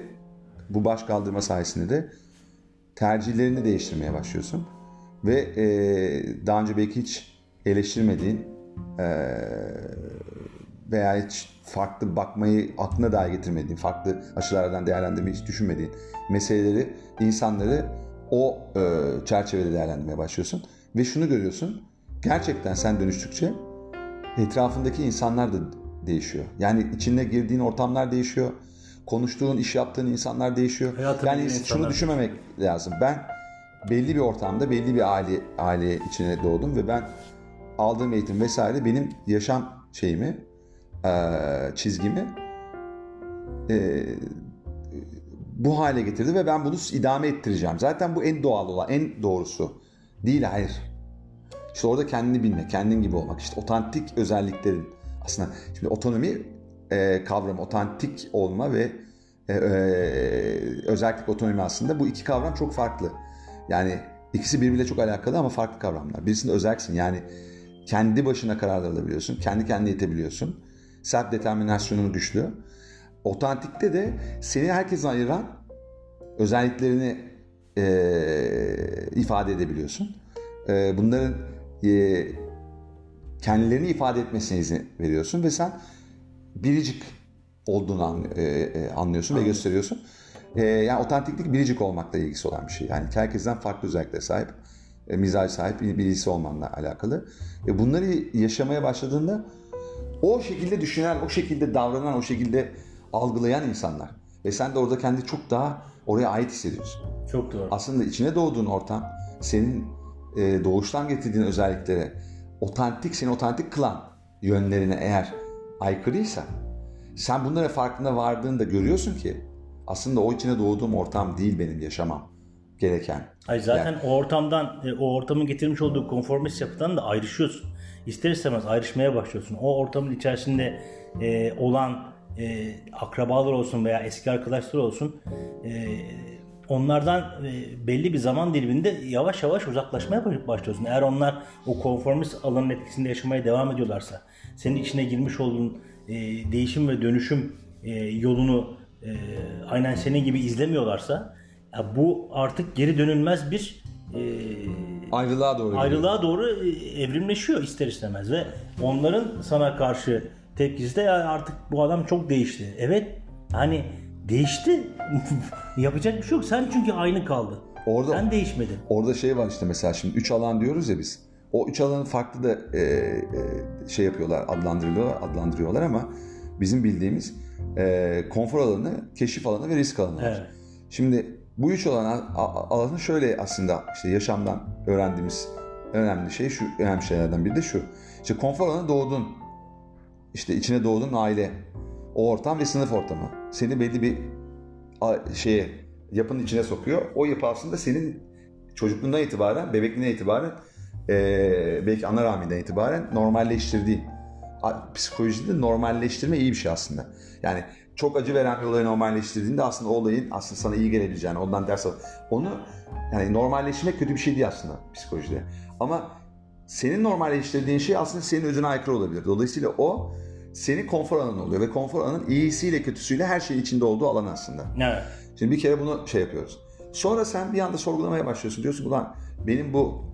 bu baş kaldırma sayesinde de tercihlerini değiştirmeye başlıyorsun. Ve e, daha önce belki hiç eleştirmediğin e, veya hiç farklı bakmayı aklına dahi getirmediğin, farklı açılardan değerlendirmeyi hiç düşünmediğin meseleleri, insanları o e, çerçevede değerlendirmeye başlıyorsun. Ve şunu görüyorsun, gerçekten sen dönüştükçe etrafındaki insanlar da değişiyor. Yani içine girdiğin ortamlar değişiyor. Konuştuğun, iş yaptığın insanlar değişiyor. Hayatın yani şunu düşünmemek lazım. Ben belli bir ortamda, belli bir aile aile içine doğdum ve ben aldığım eğitim vesaire benim yaşam şeyimi, çizgimi bu hale getirdi ve ben bunu idame ettireceğim. Zaten bu en doğal olan, en doğrusu. Değil, hayır. İşte orada kendini bilme, kendin gibi olmak. İşte otantik özelliklerin aslında. Şimdi otonomi e, kavramı, otantik olma ve e, e, özellik otonomi aslında bu iki kavram çok farklı. Yani ikisi birbiriyle çok alakalı ama farklı kavramlar. Birisinde özelsin yani kendi başına kararlar alabiliyorsun, kendi kendine yetebiliyorsun. Self determinasyonun güçlü. Otantikte de seni herkesten ayıran özelliklerini e, ifade edebiliyorsun. E, bunların e, kendilerini ifade etmesine izin veriyorsun ve sen biricik olduğunu an, e, e, anlıyorsun ve gösteriyorsun. E, yani otantiklik biricik olmakla ilgisi olan bir şey. Yani herkesten farklı özelliklere sahip, e, mizaç sahip birisi olmanla alakalı. E, bunları yaşamaya başladığında o şekilde düşünen, o şekilde davranan, o şekilde algılayan insanlar. Ve sen de orada kendi çok daha oraya ait hissediyorsun. Çok doğru. Aslında içine doğduğun ortam senin e, doğuştan getirdiğin özelliklere otantik, seni otantik kılan yönlerine eğer aykırıysa sen bunlara farkında vardığında görüyorsun ki aslında o içine doğduğum ortam değil benim yaşamam gereken. Hayır zaten yani, o ortamdan, e, o ortamın getirmiş olduğu konformist yapıdan da ayrışıyorsun. İster istemez ayrışmaya başlıyorsun. O ortamın içerisinde e, olan e, akrabalar olsun veya eski arkadaşlar olsun e, onlardan e, belli bir zaman diliminde yavaş yavaş uzaklaşmaya başlıyorsun. Eğer onlar o konformist alanın etkisinde yaşamaya devam ediyorlarsa, senin içine girmiş olduğun e, değişim ve dönüşüm e, yolunu e, aynen senin gibi izlemiyorlarsa, ya bu artık geri dönülmez bir e, ayrılığa doğru ayrılığa doğru e, evrimleşiyor ister istemez ve onların sana karşı tepkisi de yani artık bu adam çok değişti. Evet hani değişti. Yapacak bir şey yok. Sen çünkü aynı kaldın. Orada, Sen değişmedin. Orada şey var işte mesela şimdi 3 alan diyoruz ya biz. O üç alanı farklı da e, e, şey yapıyorlar, adlandırıyorlar, adlandırıyorlar ama bizim bildiğimiz e, konfor alanı, keşif alanı ve risk alanı var. Evet. Şimdi bu üç alan alanı şöyle aslında işte yaşamdan öğrendiğimiz önemli şey şu önemli şeylerden biri de şu. İşte konfor alanı doğdun. İşte içine doğdun aile. O ortam ve sınıf ortamı. Seni belli bir şeye yapının içine sokuyor. O yapı aslında senin çocukluğundan itibaren, bebekliğinden itibaren e, belki ana rahminden itibaren normalleştirdiğin psikolojide normalleştirme iyi bir şey aslında. Yani çok acı veren bir olayı normalleştirdiğinde aslında o olayın aslında sana iyi gelebileceğini, ondan ders al. Onu yani normalleştirmek kötü bir şey değil aslında psikolojide. Ama senin normalleştirdiğin şey aslında senin özüne aykırı olabilir. Dolayısıyla o senin konfor alanın oluyor ve konfor alanın iyisiyle kötüsüyle her şey içinde olduğu alan aslında. Evet. Şimdi bir kere bunu şey yapıyoruz. Sonra sen bir anda sorgulamaya başlıyorsun. Diyorsun ulan benim bu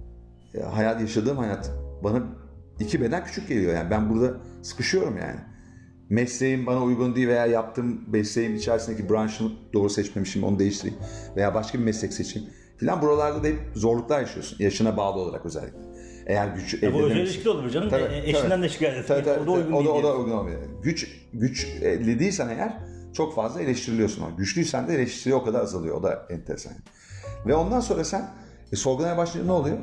e, hayat yaşadığım hayat bana iki beden küçük geliyor yani. Ben burada sıkışıyorum yani mesleğim bana uygun değil veya yaptığım mesleğim içerisindeki branşımı doğru seçmemişim onu değiştireyim veya başka bir meslek seçeyim filan buralarda da hep zorluklar yaşıyorsun yaşına bağlı olarak özellikle. Eğer güç elde Bu özel ilişkili olur canım. Tabii, e, eşinden tabii. de şikayet tabii, tabii, o da uygun o, değil. O da uygun olmuyor. Güç, güç elde değilsen eğer çok fazla eleştiriliyorsun. Ama güçlüysen de eleştiri o kadar azalıyor. O da enteresan. Ve ondan sonra sen e, sorgulamaya başlayınca ne oluyor?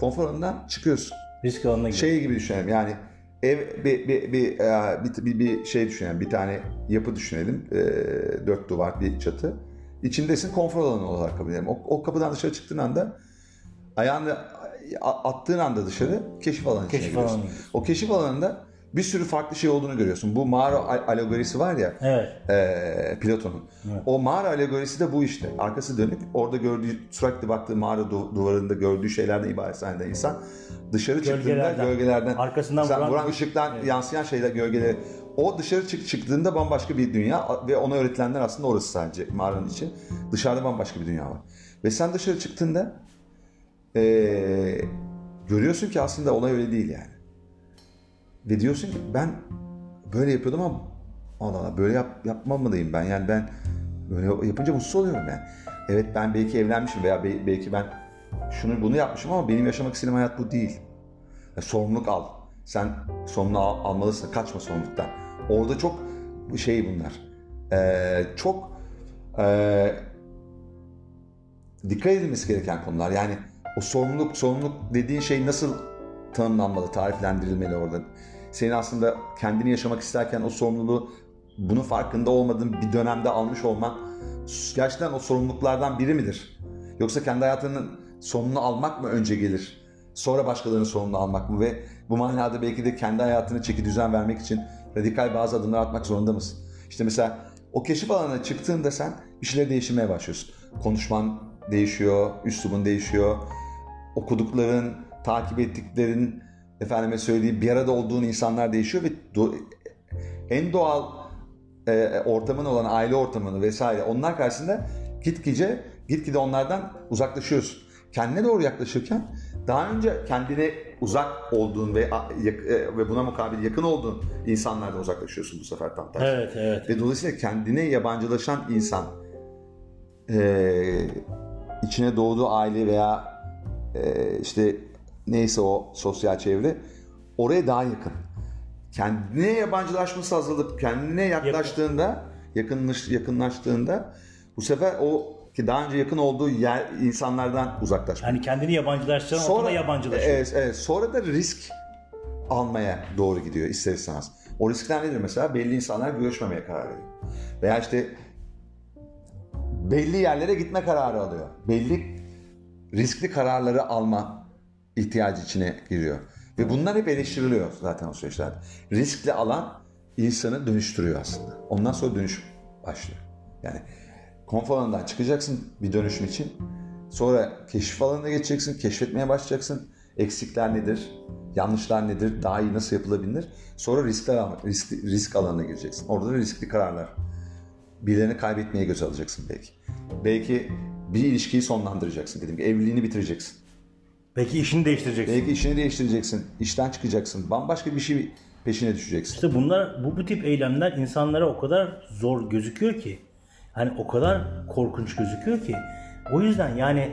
Konfor alanından çıkıyorsun. Risk alanına giriyor. Şey gibi düşünelim yani ev bir bir bir, e, bir, bir, bir şey düşünelim. Bir tane yapı düşünelim. E, dört duvar bir çatı. İçindesin konfor alanı olarak kabul edelim. O, o kapıdan dışarı çıktığın anda ayağını attığın anda dışarı keşif alanı içine Keşif giriyorsun. alanı. O keşif alanında bir sürü farklı şey olduğunu görüyorsun. Bu mağara al- alegorisi var ya Evet. e, Platon'un. Evet. O mağara alegorisi de bu işte. Arkası dönük. Orada gördüğü, sürekli baktığı mağara du- duvarında gördüğü şeylerden ibaret zanneden insan. Dışarı çıktığında Gölgelerden. gölgelerden, Arkasından sen vuran- vuran ışıktan yansıyan şeyler gölgeleri. O dışarı çık çıktığında bambaşka bir dünya ve ona öğretilenler aslında orası sadece mağaranın içi. Dışarıda bambaşka bir dünya var. Ve sen dışarı çıktığında e, görüyorsun ki aslında olay öyle değil yani. Ve diyorsun ki ben böyle yapıyordum ama Allah Allah böyle yap, yapmamalıyım ben. Yani ben böyle yapınca mutsuz oluyorum yani. Evet ben belki evlenmişim veya be- belki ben şunu bunu yapmışım ama benim yaşamak istediğim hayat bu değil. Ya, sorumluluk al. Sen sorumluluğu al- almalısın. Kaçma sorumluluktan. Orada çok şey bunlar. Ee, çok ee, dikkat edilmesi gereken konular. Yani o sorumluluk, sorumluluk dediğin şey nasıl tanımlanmalı, tariflendirilmeli orada. Senin aslında kendini yaşamak isterken o sorumluluğu bunun farkında olmadığın bir dönemde almış olman gerçekten o sorumluluklardan biri midir? Yoksa kendi hayatının sonunu almak mı önce gelir? Sonra başkalarının sonunu almak mı? Ve bu manada belki de kendi hayatına çeki düzen vermek için radikal bazı adımlar atmak zorunda mısın? İşte mesela o keşif alanına çıktığında sen bir şeyler değiştirmeye başlıyorsun. Konuşman değişiyor, üslubun değişiyor. Okudukların, takip ettiklerin, efendime söyleyeyim bir arada olduğun insanlar değişiyor ve do- en doğal e, ortamın olan aile ortamını vesaire onlar karşısında gitgide gitgide onlardan uzaklaşıyorsun. Kendine doğru yaklaşırken daha önce kendine uzak olduğun ve e, ve buna mukabil yakın olduğun insanlardan uzaklaşıyorsun bu sefer tam tersi. Evet, evet. Ve dolayısıyla kendine yabancılaşan insan e, içine doğduğu aile veya e, işte neyse o sosyal çevre oraya daha yakın. Kendine yabancılaşması azalıp kendine yaklaştığında yakınlaş, yakınlaştığında bu sefer o ki daha önce yakın olduğu yer insanlardan uzaklaşmak. Yani kendini yabancılaştıran ortama yabancılaşıyor. Evet, evet, sonra da risk almaya doğru gidiyor ister istemez. O riskler nedir mesela? Belli insanlar görüşmemeye karar veriyor. Veya işte belli yerlere gitme kararı alıyor. Belli riskli kararları alma ihtiyacı içine giriyor. Ve bunlar hep eleştiriliyor zaten o süreçlerde. Riskli alan insanı dönüştürüyor aslında. Ondan sonra dönüş başlıyor. Yani konfor alanından çıkacaksın bir dönüşüm için. Sonra keşif alanına geçeceksin, keşfetmeye başlayacaksın. Eksikler nedir? Yanlışlar nedir? Daha iyi nasıl yapılabilir? Sonra riskler, risk, risk alanına gireceksin. Orada da riskli kararlar. Birilerini kaybetmeye göz alacaksın belki. Belki bir ilişkiyi sonlandıracaksın gibi. Evliliğini bitireceksin. Belki işini değiştireceksin. Belki işini değiştireceksin. işten çıkacaksın. Bambaşka bir şey peşine düşeceksin. İşte bunlar bu, bu tip eylemler insanlara o kadar zor gözüküyor ki. Hani o kadar korkunç gözüküyor ki. O yüzden yani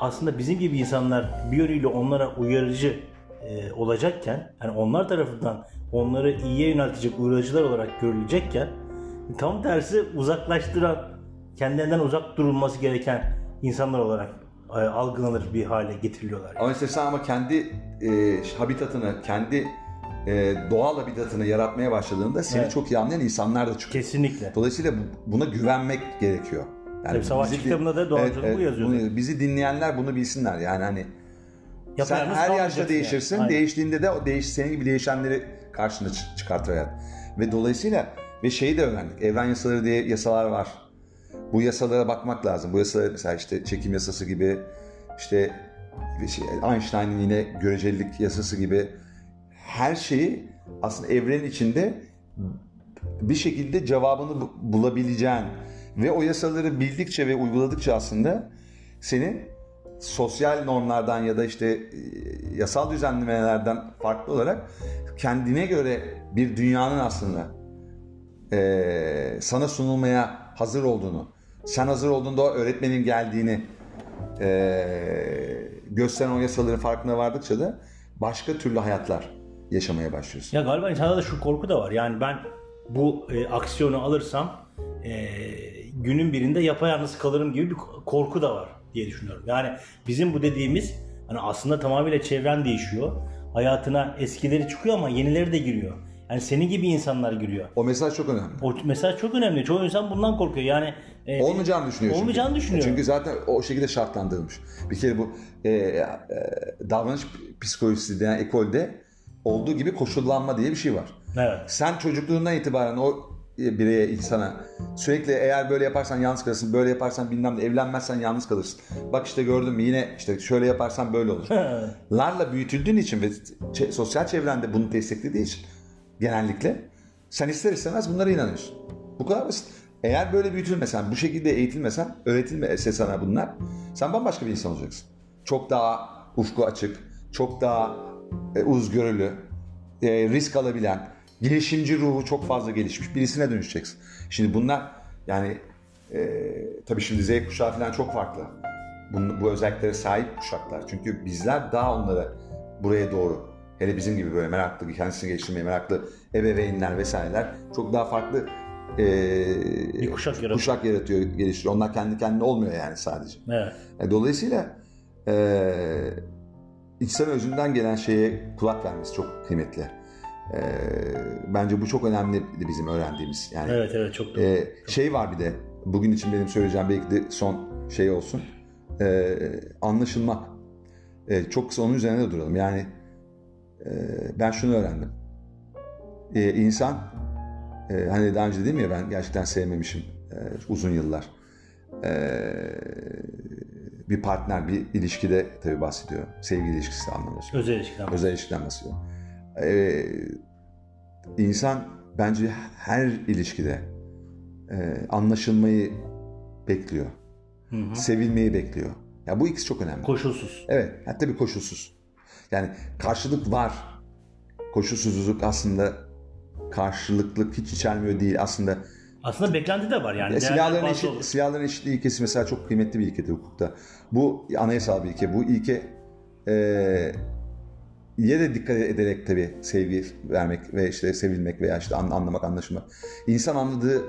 aslında bizim gibi insanlar bir yönüyle onlara uyarıcı e, olacakken hani onlar tarafından onları iyiye yöneltecek uyarıcılar olarak görülecekken tam tersi uzaklaştıran kendilerinden uzak durulması gereken insanlar olarak e, algılanır bir hale getiriliyorlar. Ama işte sen ama kendi e, habitatını, kendi e, doğal habitatını yaratmaya başladığında seni Evet. çok iyi anlayan insanlar da çıkıyor. Kesinlikle. Dolayısıyla bu- buna güvenmek gerekiyor. Yani Tabii savaşçı bizi kitabında da doğacılık bu yazıyor bunu- bizi dinleyenler bunu bilsinler. Yani hani sen her yaşta değişirsin. yani. Değiştiğinde de o değiş senin gibi değişenleri karşına çı- çıkartır hayat. Ve dolayısıyla ve şeyi de öğrendik. Evren yasaları diye yasalar var. Bu yasalara bakmak lazım. Bu yasalar mesela işte çekim yasası gibi işte şey, Einstein'ın yine görecelilik yasası gibi her şeyi aslında evrenin içinde bir şekilde cevabını bu- bulabileceğin ve o yasaları bildikçe ve uyguladıkça aslında senin sosyal normlardan ya da işte e, yasal düzenlemelerden farklı olarak kendine göre bir dünyanın aslında e, sana sunulmaya hazır olduğunu, sen hazır olduğunda öğretmenin geldiğini e, gösteren o yasaların farkına vardıkça da başka türlü hayatlar yaşamaya başlıyorsun. Ya galiba insanda da şu korku da var. Yani ben bu e, aksiyonu alırsam e, e, günün birinde yapayalnız kalırım gibi bir korku da var diye düşünüyorum. Yani bizim bu dediğimiz hani aslında tamamıyla çevren değişiyor. Hayatına eskileri çıkıyor ama yenileri de giriyor. Yani senin gibi insanlar giriyor. O mesaj çok önemli. O mesaj çok önemli. Çoğu insan bundan korkuyor. Yani e, olmayacağını düşünüyor. Olmayacağını çünkü. düşünüyor. Çünkü zaten o şekilde şartlandırılmış. Bir kere bu e, e, davranış psikolojisi denen ekolde olduğu gibi koşullanma diye bir şey var. Evet. Sen çocukluğundan itibaren o bireye, insana sürekli eğer böyle yaparsan yalnız kalırsın, böyle yaparsan bilmem ne, evlenmezsen yalnız kalırsın. Bak işte gördün mü yine işte şöyle yaparsan böyle olur. Larla büyütüldüğün için ve sosyal çevrende bunu desteklediği için genellikle sen ister istemez bunlara inanıyorsun. Bu kadar basit. Eğer böyle büyütülmesen, bu şekilde eğitilmesen, öğretilmese sana bunlar, sen bambaşka bir insan olacaksın. Çok daha ufku açık, çok daha e, uzgörülü, e, risk alabilen, girişimci ruhu çok fazla gelişmiş birisine dönüşeceksin. Şimdi bunlar yani e, tabii şimdi Z kuşağı falan çok farklı. Bu, bu özelliklere sahip kuşaklar. Çünkü bizler daha onlara buraya doğru hele bizim gibi böyle meraklı, kendisini geliştirmeye meraklı ebeveynler vesaireler çok daha farklı e, bir kuşak yaratıyor. kuşak yaratıyor, geliştiriyor. Onlar kendi kendine olmuyor yani sadece. Evet. E, dolayısıyla e, insan özünden gelen şeye kulak vermesi çok kıymetli. E, bence bu çok önemli bizim öğrendiğimiz. Yani Evet evet çok doğru. E, şey var bir de bugün için benim söyleyeceğim belki de son şey olsun. E, anlaşılmak. E, çok kısa onun üzerine de duralım. Yani e, ben şunu öğrendim. E, insan e, hani daha önce dedim ya ben gerçekten sevmemişim e, uzun yıllar. E, bir partner, bir ilişkide tabii bahsediyor. Sevgi ilişkisi anlamında. Özel ilişkiden. Özel ilişkiden bahsediyor. Ee, insan bence her ilişkide e, anlaşılmayı bekliyor. Hı hı. Sevilmeyi bekliyor. Ya bu ikisi çok önemli. Koşulsuz. Evet, hatta bir koşulsuz. Yani karşılık var. Koşulsuzluk aslında karşılıklık hiç içermiyor değil. Aslında aslında beklenti de var yani. E, silahların, eşit, silahların eşitliği ilkesi mesela çok kıymetli bir ilkedir hukukta. Bu anayasal bir ilke. Bu ilke e, ye de dikkat ederek tabii sevgi vermek ve işte sevilmek veya işte anlamak, anlaşılmak. İnsan anladığı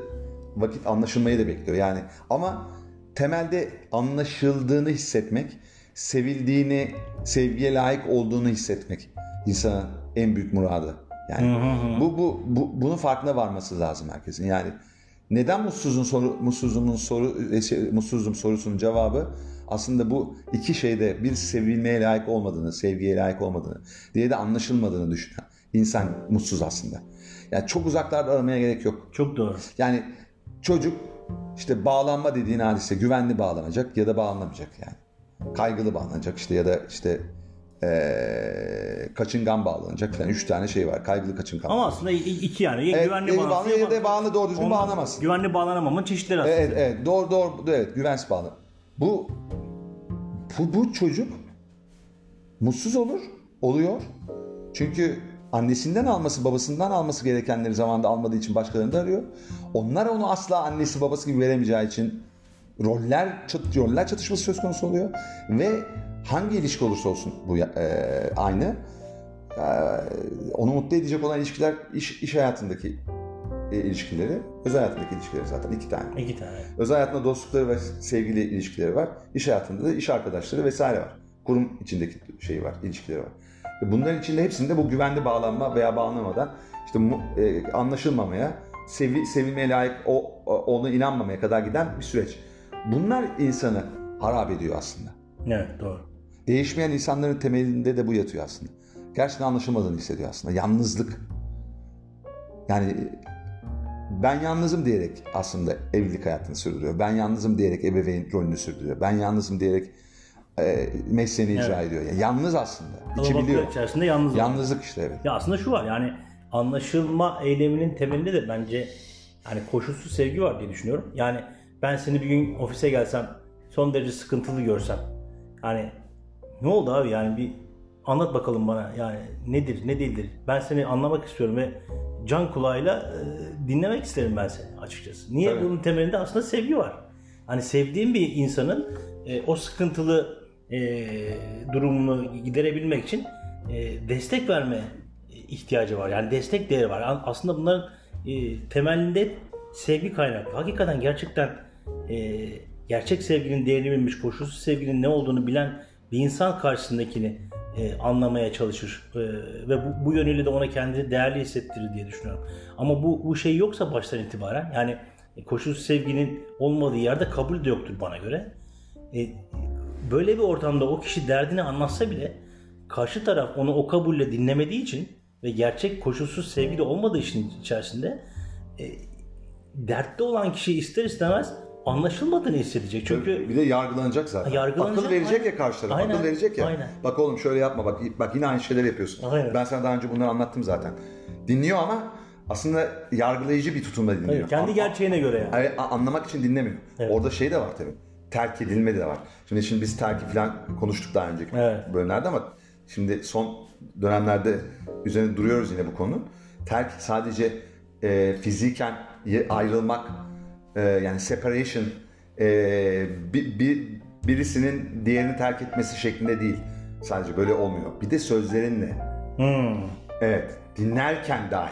vakit anlaşılmayı da bekliyor. Yani ama temelde anlaşıldığını hissetmek, sevildiğini, sevgiye layık olduğunu hissetmek insanın en büyük muradı. Yani bu, bu, bu bunun farkına varması lazım herkesin. Yani neden mutsuzun soru mutsuzluğun soru mutsuzum sorusunun cevabı aslında bu iki şeyde bir sevilmeye layık olmadığını, sevgiye layık olmadığını, diye de anlaşılmadığını düşünen insan mutsuz aslında. Yani çok uzaklarda aramaya gerek yok. Çok doğru. Yani çocuk işte bağlanma dediğin hadise güvenli bağlanacak ya da bağlanamayacak yani. Kaygılı bağlanacak işte ya da işte ee, kaçıngan bağlanacak falan. Üç tane şey var. Kaygılı kaçıngan. Ama aslında iki yani. Ya evet, güvenli bağlanma ya da bağlı doğru düzgün bağlanamazsın. Güvenli bağlanamamın çeşitleri aslında. Evet, evet. Doğru, doğru. Evet, güvensiz bağlı. Bu, bu, bu çocuk mutsuz olur. Oluyor. Çünkü annesinden alması, babasından alması gerekenleri zamanında almadığı için başkalarını da arıyor. Onlar onu asla annesi babası gibi veremeyeceği için roller, çat, roller çatışması söz konusu oluyor. Ve hangi ilişki olursa olsun bu e, aynı. E, onu mutlu edecek olan ilişkiler iş, iş hayatındaki e, ilişkileri, özel hayatındaki ilişkileri zaten iki tane. İki tane. Özel hayatında dostlukları ve sevgili ilişkileri var. İş hayatında da iş arkadaşları vesaire var. Kurum içindeki şeyi var, ilişkileri var. E, bunların içinde hepsinde bu güvenli bağlanma veya bağlanamadan işte e, anlaşılmamaya, sevi, sevilmeye layık o, ona inanmamaya kadar giden bir süreç. Bunlar insanı harap ediyor aslında. Evet doğru. Değişmeyen insanların temelinde de bu yatıyor aslında. Gerçekten anlaşılmadığını hissediyor aslında. Yalnızlık. Yani ben yalnızım diyerek aslında evlilik hayatını sürdürüyor. Ben yalnızım diyerek ebeveyn rolünü sürdürüyor. Ben yalnızım diyerek e, mesleğini evet. icra ediyor. Yani yalnız aslında. İçi biliyor. içerisinde yalnız. Yalnızlık işte evet. Ya aslında şu var yani anlaşılma eyleminin temelinde de bence yani koşulsuz sevgi var diye düşünüyorum. Yani ben seni bir gün ofise gelsem son derece sıkıntılı görsem yani ne oldu abi yani bir anlat bakalım bana yani nedir ne değildir ben seni anlamak istiyorum ve can kulağıyla e, dinlemek isterim ben seni açıkçası. Niye Tabii. bunun temelinde aslında sevgi var. Hani sevdiğim bir insanın e, o sıkıntılı e, durumunu giderebilmek için e, destek verme ihtiyacı var. Yani destek değeri var. Aslında bunların e, temelinde sevgi kaynaklı. Hakikaten gerçekten e, gerçek sevginin değerini bilmiş, koşulsuz sevginin ne olduğunu bilen bir insan karşısındakini e, anlamaya çalışır e, ve bu, bu yönüyle de ona kendini değerli hissettirir diye düşünüyorum. Ama bu, bu şey yoksa baştan itibaren yani koşulsuz sevginin olmadığı yerde kabul de yoktur bana göre. E, böyle bir ortamda o kişi derdini anlatsa bile karşı taraf onu o kabulle dinlemediği için ve gerçek koşulsuz sevgi de olmadığı için içerisinde e, dertte olan kişi ister istemez anlaşılmadığını hissedecek. Çünkü bir de yargılanacak zaten. Yargılanacak, Akıl verecek aynen. ya karşı taraf. Aynen, Akıl verecek ya. aynen. Bak oğlum şöyle yapma bak bak yine aynı şeyleri yapıyorsun. Aynen. Ben sana daha önce bunları anlattım zaten. Dinliyor ama aslında yargılayıcı bir tutumla dinliyor. Evet, kendi gerçeğine göre yani. A- anlamak için dinlemiyor. Evet. Orada şey de var tabii. Terk edilme de var. Şimdi şimdi biz terki falan konuştuk daha önceki Evet. bölümlerde ama şimdi son dönemlerde üzerine duruyoruz yine bu konunun. Terk sadece e, fiziken ayrılmak e, yani separation e, bir, bir, birisinin diğerini terk etmesi şeklinde değil. Sadece böyle olmuyor. Bir de sözlerinle. Hmm. Evet. Dinlerken dahi.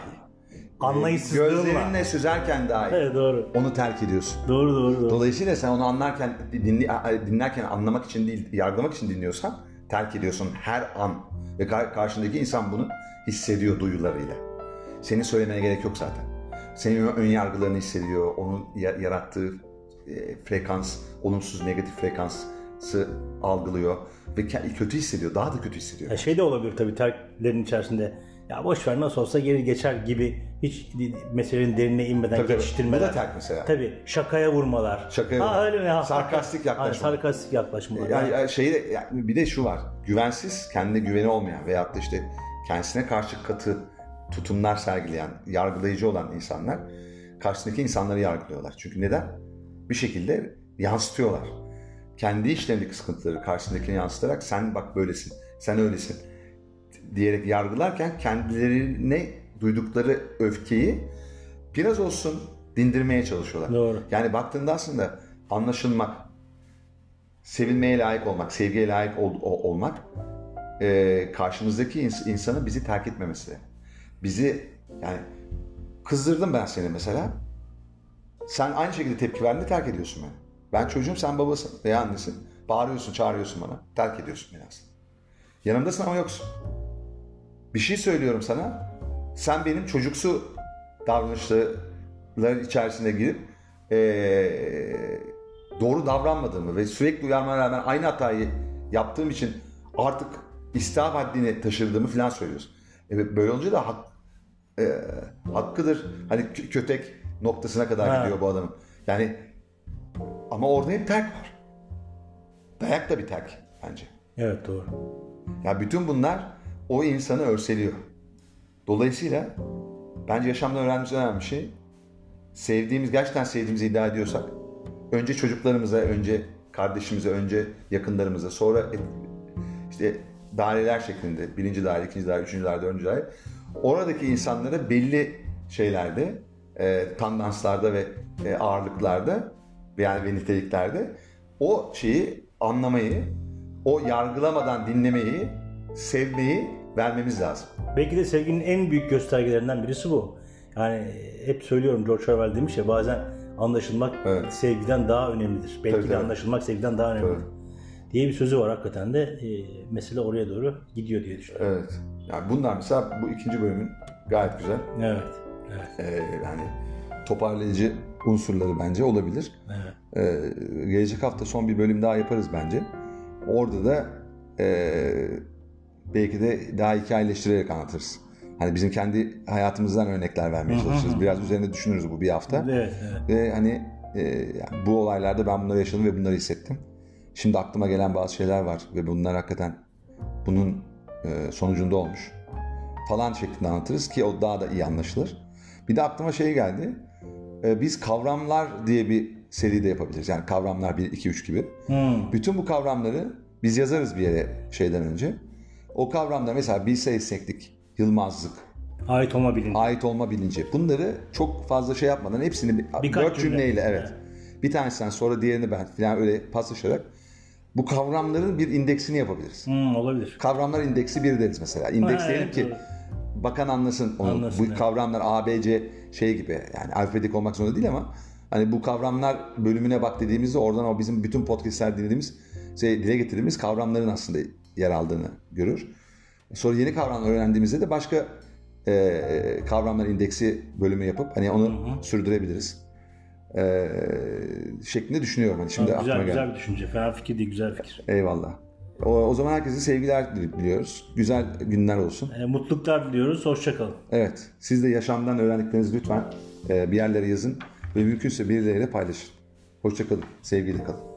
Anlayışsızlığınla. Gözlerinle süzerken dahi. Evet doğru. Onu terk ediyorsun. Doğru doğru doğru. Dolayısıyla sen onu anlarken dinli, dinlerken anlamak için değil, yargılamak için dinliyorsan terk ediyorsun her an ve kar- karşındaki insan bunu hissediyor duyularıyla. Senin söylemene gerek yok zaten. Senin ön yargılarını hissediyor, onun ya- yarattığı e, frekans, olumsuz negatif frekansı algılıyor ve kötü hissediyor, daha da kötü hissediyor. Ya şey de olabilir tabii terklerin içerisinde. Ya boş ver nasıl olsa geri geçer gibi hiç meselenin derinine inmeden Tabii, tabii. geçiştirmeler. Bu da terk mesela. Tabii şakaya vurmalar. Şakaya ha, öyle mi? Ha, Sarkastik hakikaten. yaklaşma. Ha, sarkastik yaklaşmalar. Yani, yani şeyi de- yani bir de şu var. Güvensiz, kendine güveni olmayan veyahut da işte kendisine karşı katı tutumlar sergileyen, yargılayıcı olan insanlar karşısındaki insanları yargılıyorlar. Çünkü neden? Bir şekilde yansıtıyorlar. Kendi işlerindeki sıkıntıları karşısındakine yansıtarak sen bak böylesin, sen öylesin diyerek yargılarken kendilerine duydukları öfkeyi biraz olsun dindirmeye çalışıyorlar. Doğru. Yani baktığında aslında anlaşılmak, sevilmeye layık olmak, sevgiye layık ol- o- olmak e, karşımızdaki ins- insanın bizi terk etmemesi. Bizi yani kızdırdım ben seni mesela. Sen aynı şekilde tepki verdiğinde terk ediyorsun beni. Ben çocuğum sen babasın veya annesin. Bağırıyorsun, çağırıyorsun bana. Terk ediyorsun beni aslında. Yanımdasın ama yoksun. Bir şey söylüyorum sana. Sen benim çocuksu davranışlar içerisine girip eee, doğru davranmadığımı ve sürekli uyarmana rağmen aynı hatayı yaptığım için artık istihap haddini taşırdığımı falan söylüyorsun. Evet, böyle olunca da hak, eee, hakkıdır. Hani kö- kötek noktasına kadar Ha. gidiyor bu adamın. Yani ama orada hep terk var. Dayak da bir terk bence. Evet doğru. Ya bütün bunlar o insanı örseliyor. Dolayısıyla bence yaşamda öğrendiğimiz en önemli şey sevdiğimiz, gerçekten sevdiğimizi iddia ediyorsak önce çocuklarımıza, önce kardeşimize, önce yakınlarımıza, sonra et- işte daireler şeklinde birinci daire, ikinci daire, üçüncü daire, dördüncü daire oradaki insanlara belli şeylerde e, tandanslarda ve e, ağırlıklarda yani ve niteliklerde o şeyi anlamayı, o yargılamadan dinlemeyi, sevmeyi vermemiz lazım. Belki de sevginin en büyük göstergelerinden birisi bu. Yani hep söylüyorum George Orwell demiş ya bazen anlaşılmak Evet. sevgiden daha önemlidir. Belki Tabii, de tabii. anlaşılmak sevgiden daha önemlidir. Tabii. Diye bir sözü var hakikaten de e, mesele oraya doğru gidiyor diye düşünüyorum. Evet. Yani bunlar mesela bu ikinci bölümün gayet güzel. Evet. Evet. Ee, yani toparlayıcı unsurları bence olabilir. Evet. Ee, gelecek hafta son bir bölüm daha yaparız bence. Orada da ee, belki de daha hikayeleştirerek anlatırız. Hani bizim kendi hayatımızdan örnekler vermeye çalışırız. Biraz üzerine düşünürüz bu bir hafta. Evet, evet. Ve hani e, yani bu olaylarda ben bunları yaşadım ve bunları hissettim. Şimdi aklıma gelen bazı şeyler var ve bunlar hakikaten bunun e, sonucunda olmuş. Falan şeklinde anlatırız ki o daha da iyi anlaşılır. Bir de aklıma şey geldi. E, biz kavramlar diye bir seri de yapabiliriz. Yani kavramlar 1, 2, 3 gibi. Hmm. Bütün bu kavramları biz yazarız bir yere şeyden önce. O kavramlar mesela bilse esneklik, yılmazlık, Ait olma bilinci. ait olma bilinci. Bunları çok fazla şey yapmadan hepsini bir- Birkaç dört cümle. cümleyle evet. Bir tanesinden sonra diğerini ben falan öyle paslaşarak bu kavramların bir indeksini yapabiliriz. Hmm, olabilir. Kavramlar indeksi bir deriz mesela. İndeks diyelim evet, ki doğru. bakan anlasın onu. Anlasın, bu evet. kavramlar A, B, C şey gibi yani alfabetik olmak zorunda değil ama hani bu kavramlar bölümüne bak dediğimizde oradan o bizim bütün podcastler dinlediğimiz şey, dile getirdiğimiz kavramların aslında yer aldığını görür. Sonra yeni kavramlar öğrendiğimizde de başka e, kavramlar indeksi bölümü yapıp hani onu sürdürebiliriz. E, şeklinde düşünüyorum. Hani şimdi Tamam, aklıma güzel, geldi. güzel bir düşünce. Fena fikir değil, güzel fikir. Eyvallah. O, o zaman herkese sevgiler diliyoruz. Güzel günler olsun. E, mutluluklar diliyoruz. Hoşçakalın. Evet. Siz de yaşamdan öğrendiklerinizi lütfen e, bir yerlere yazın ve mümkünse birileriyle paylaşın. Hoşçakalın. Sevgiyle kalın.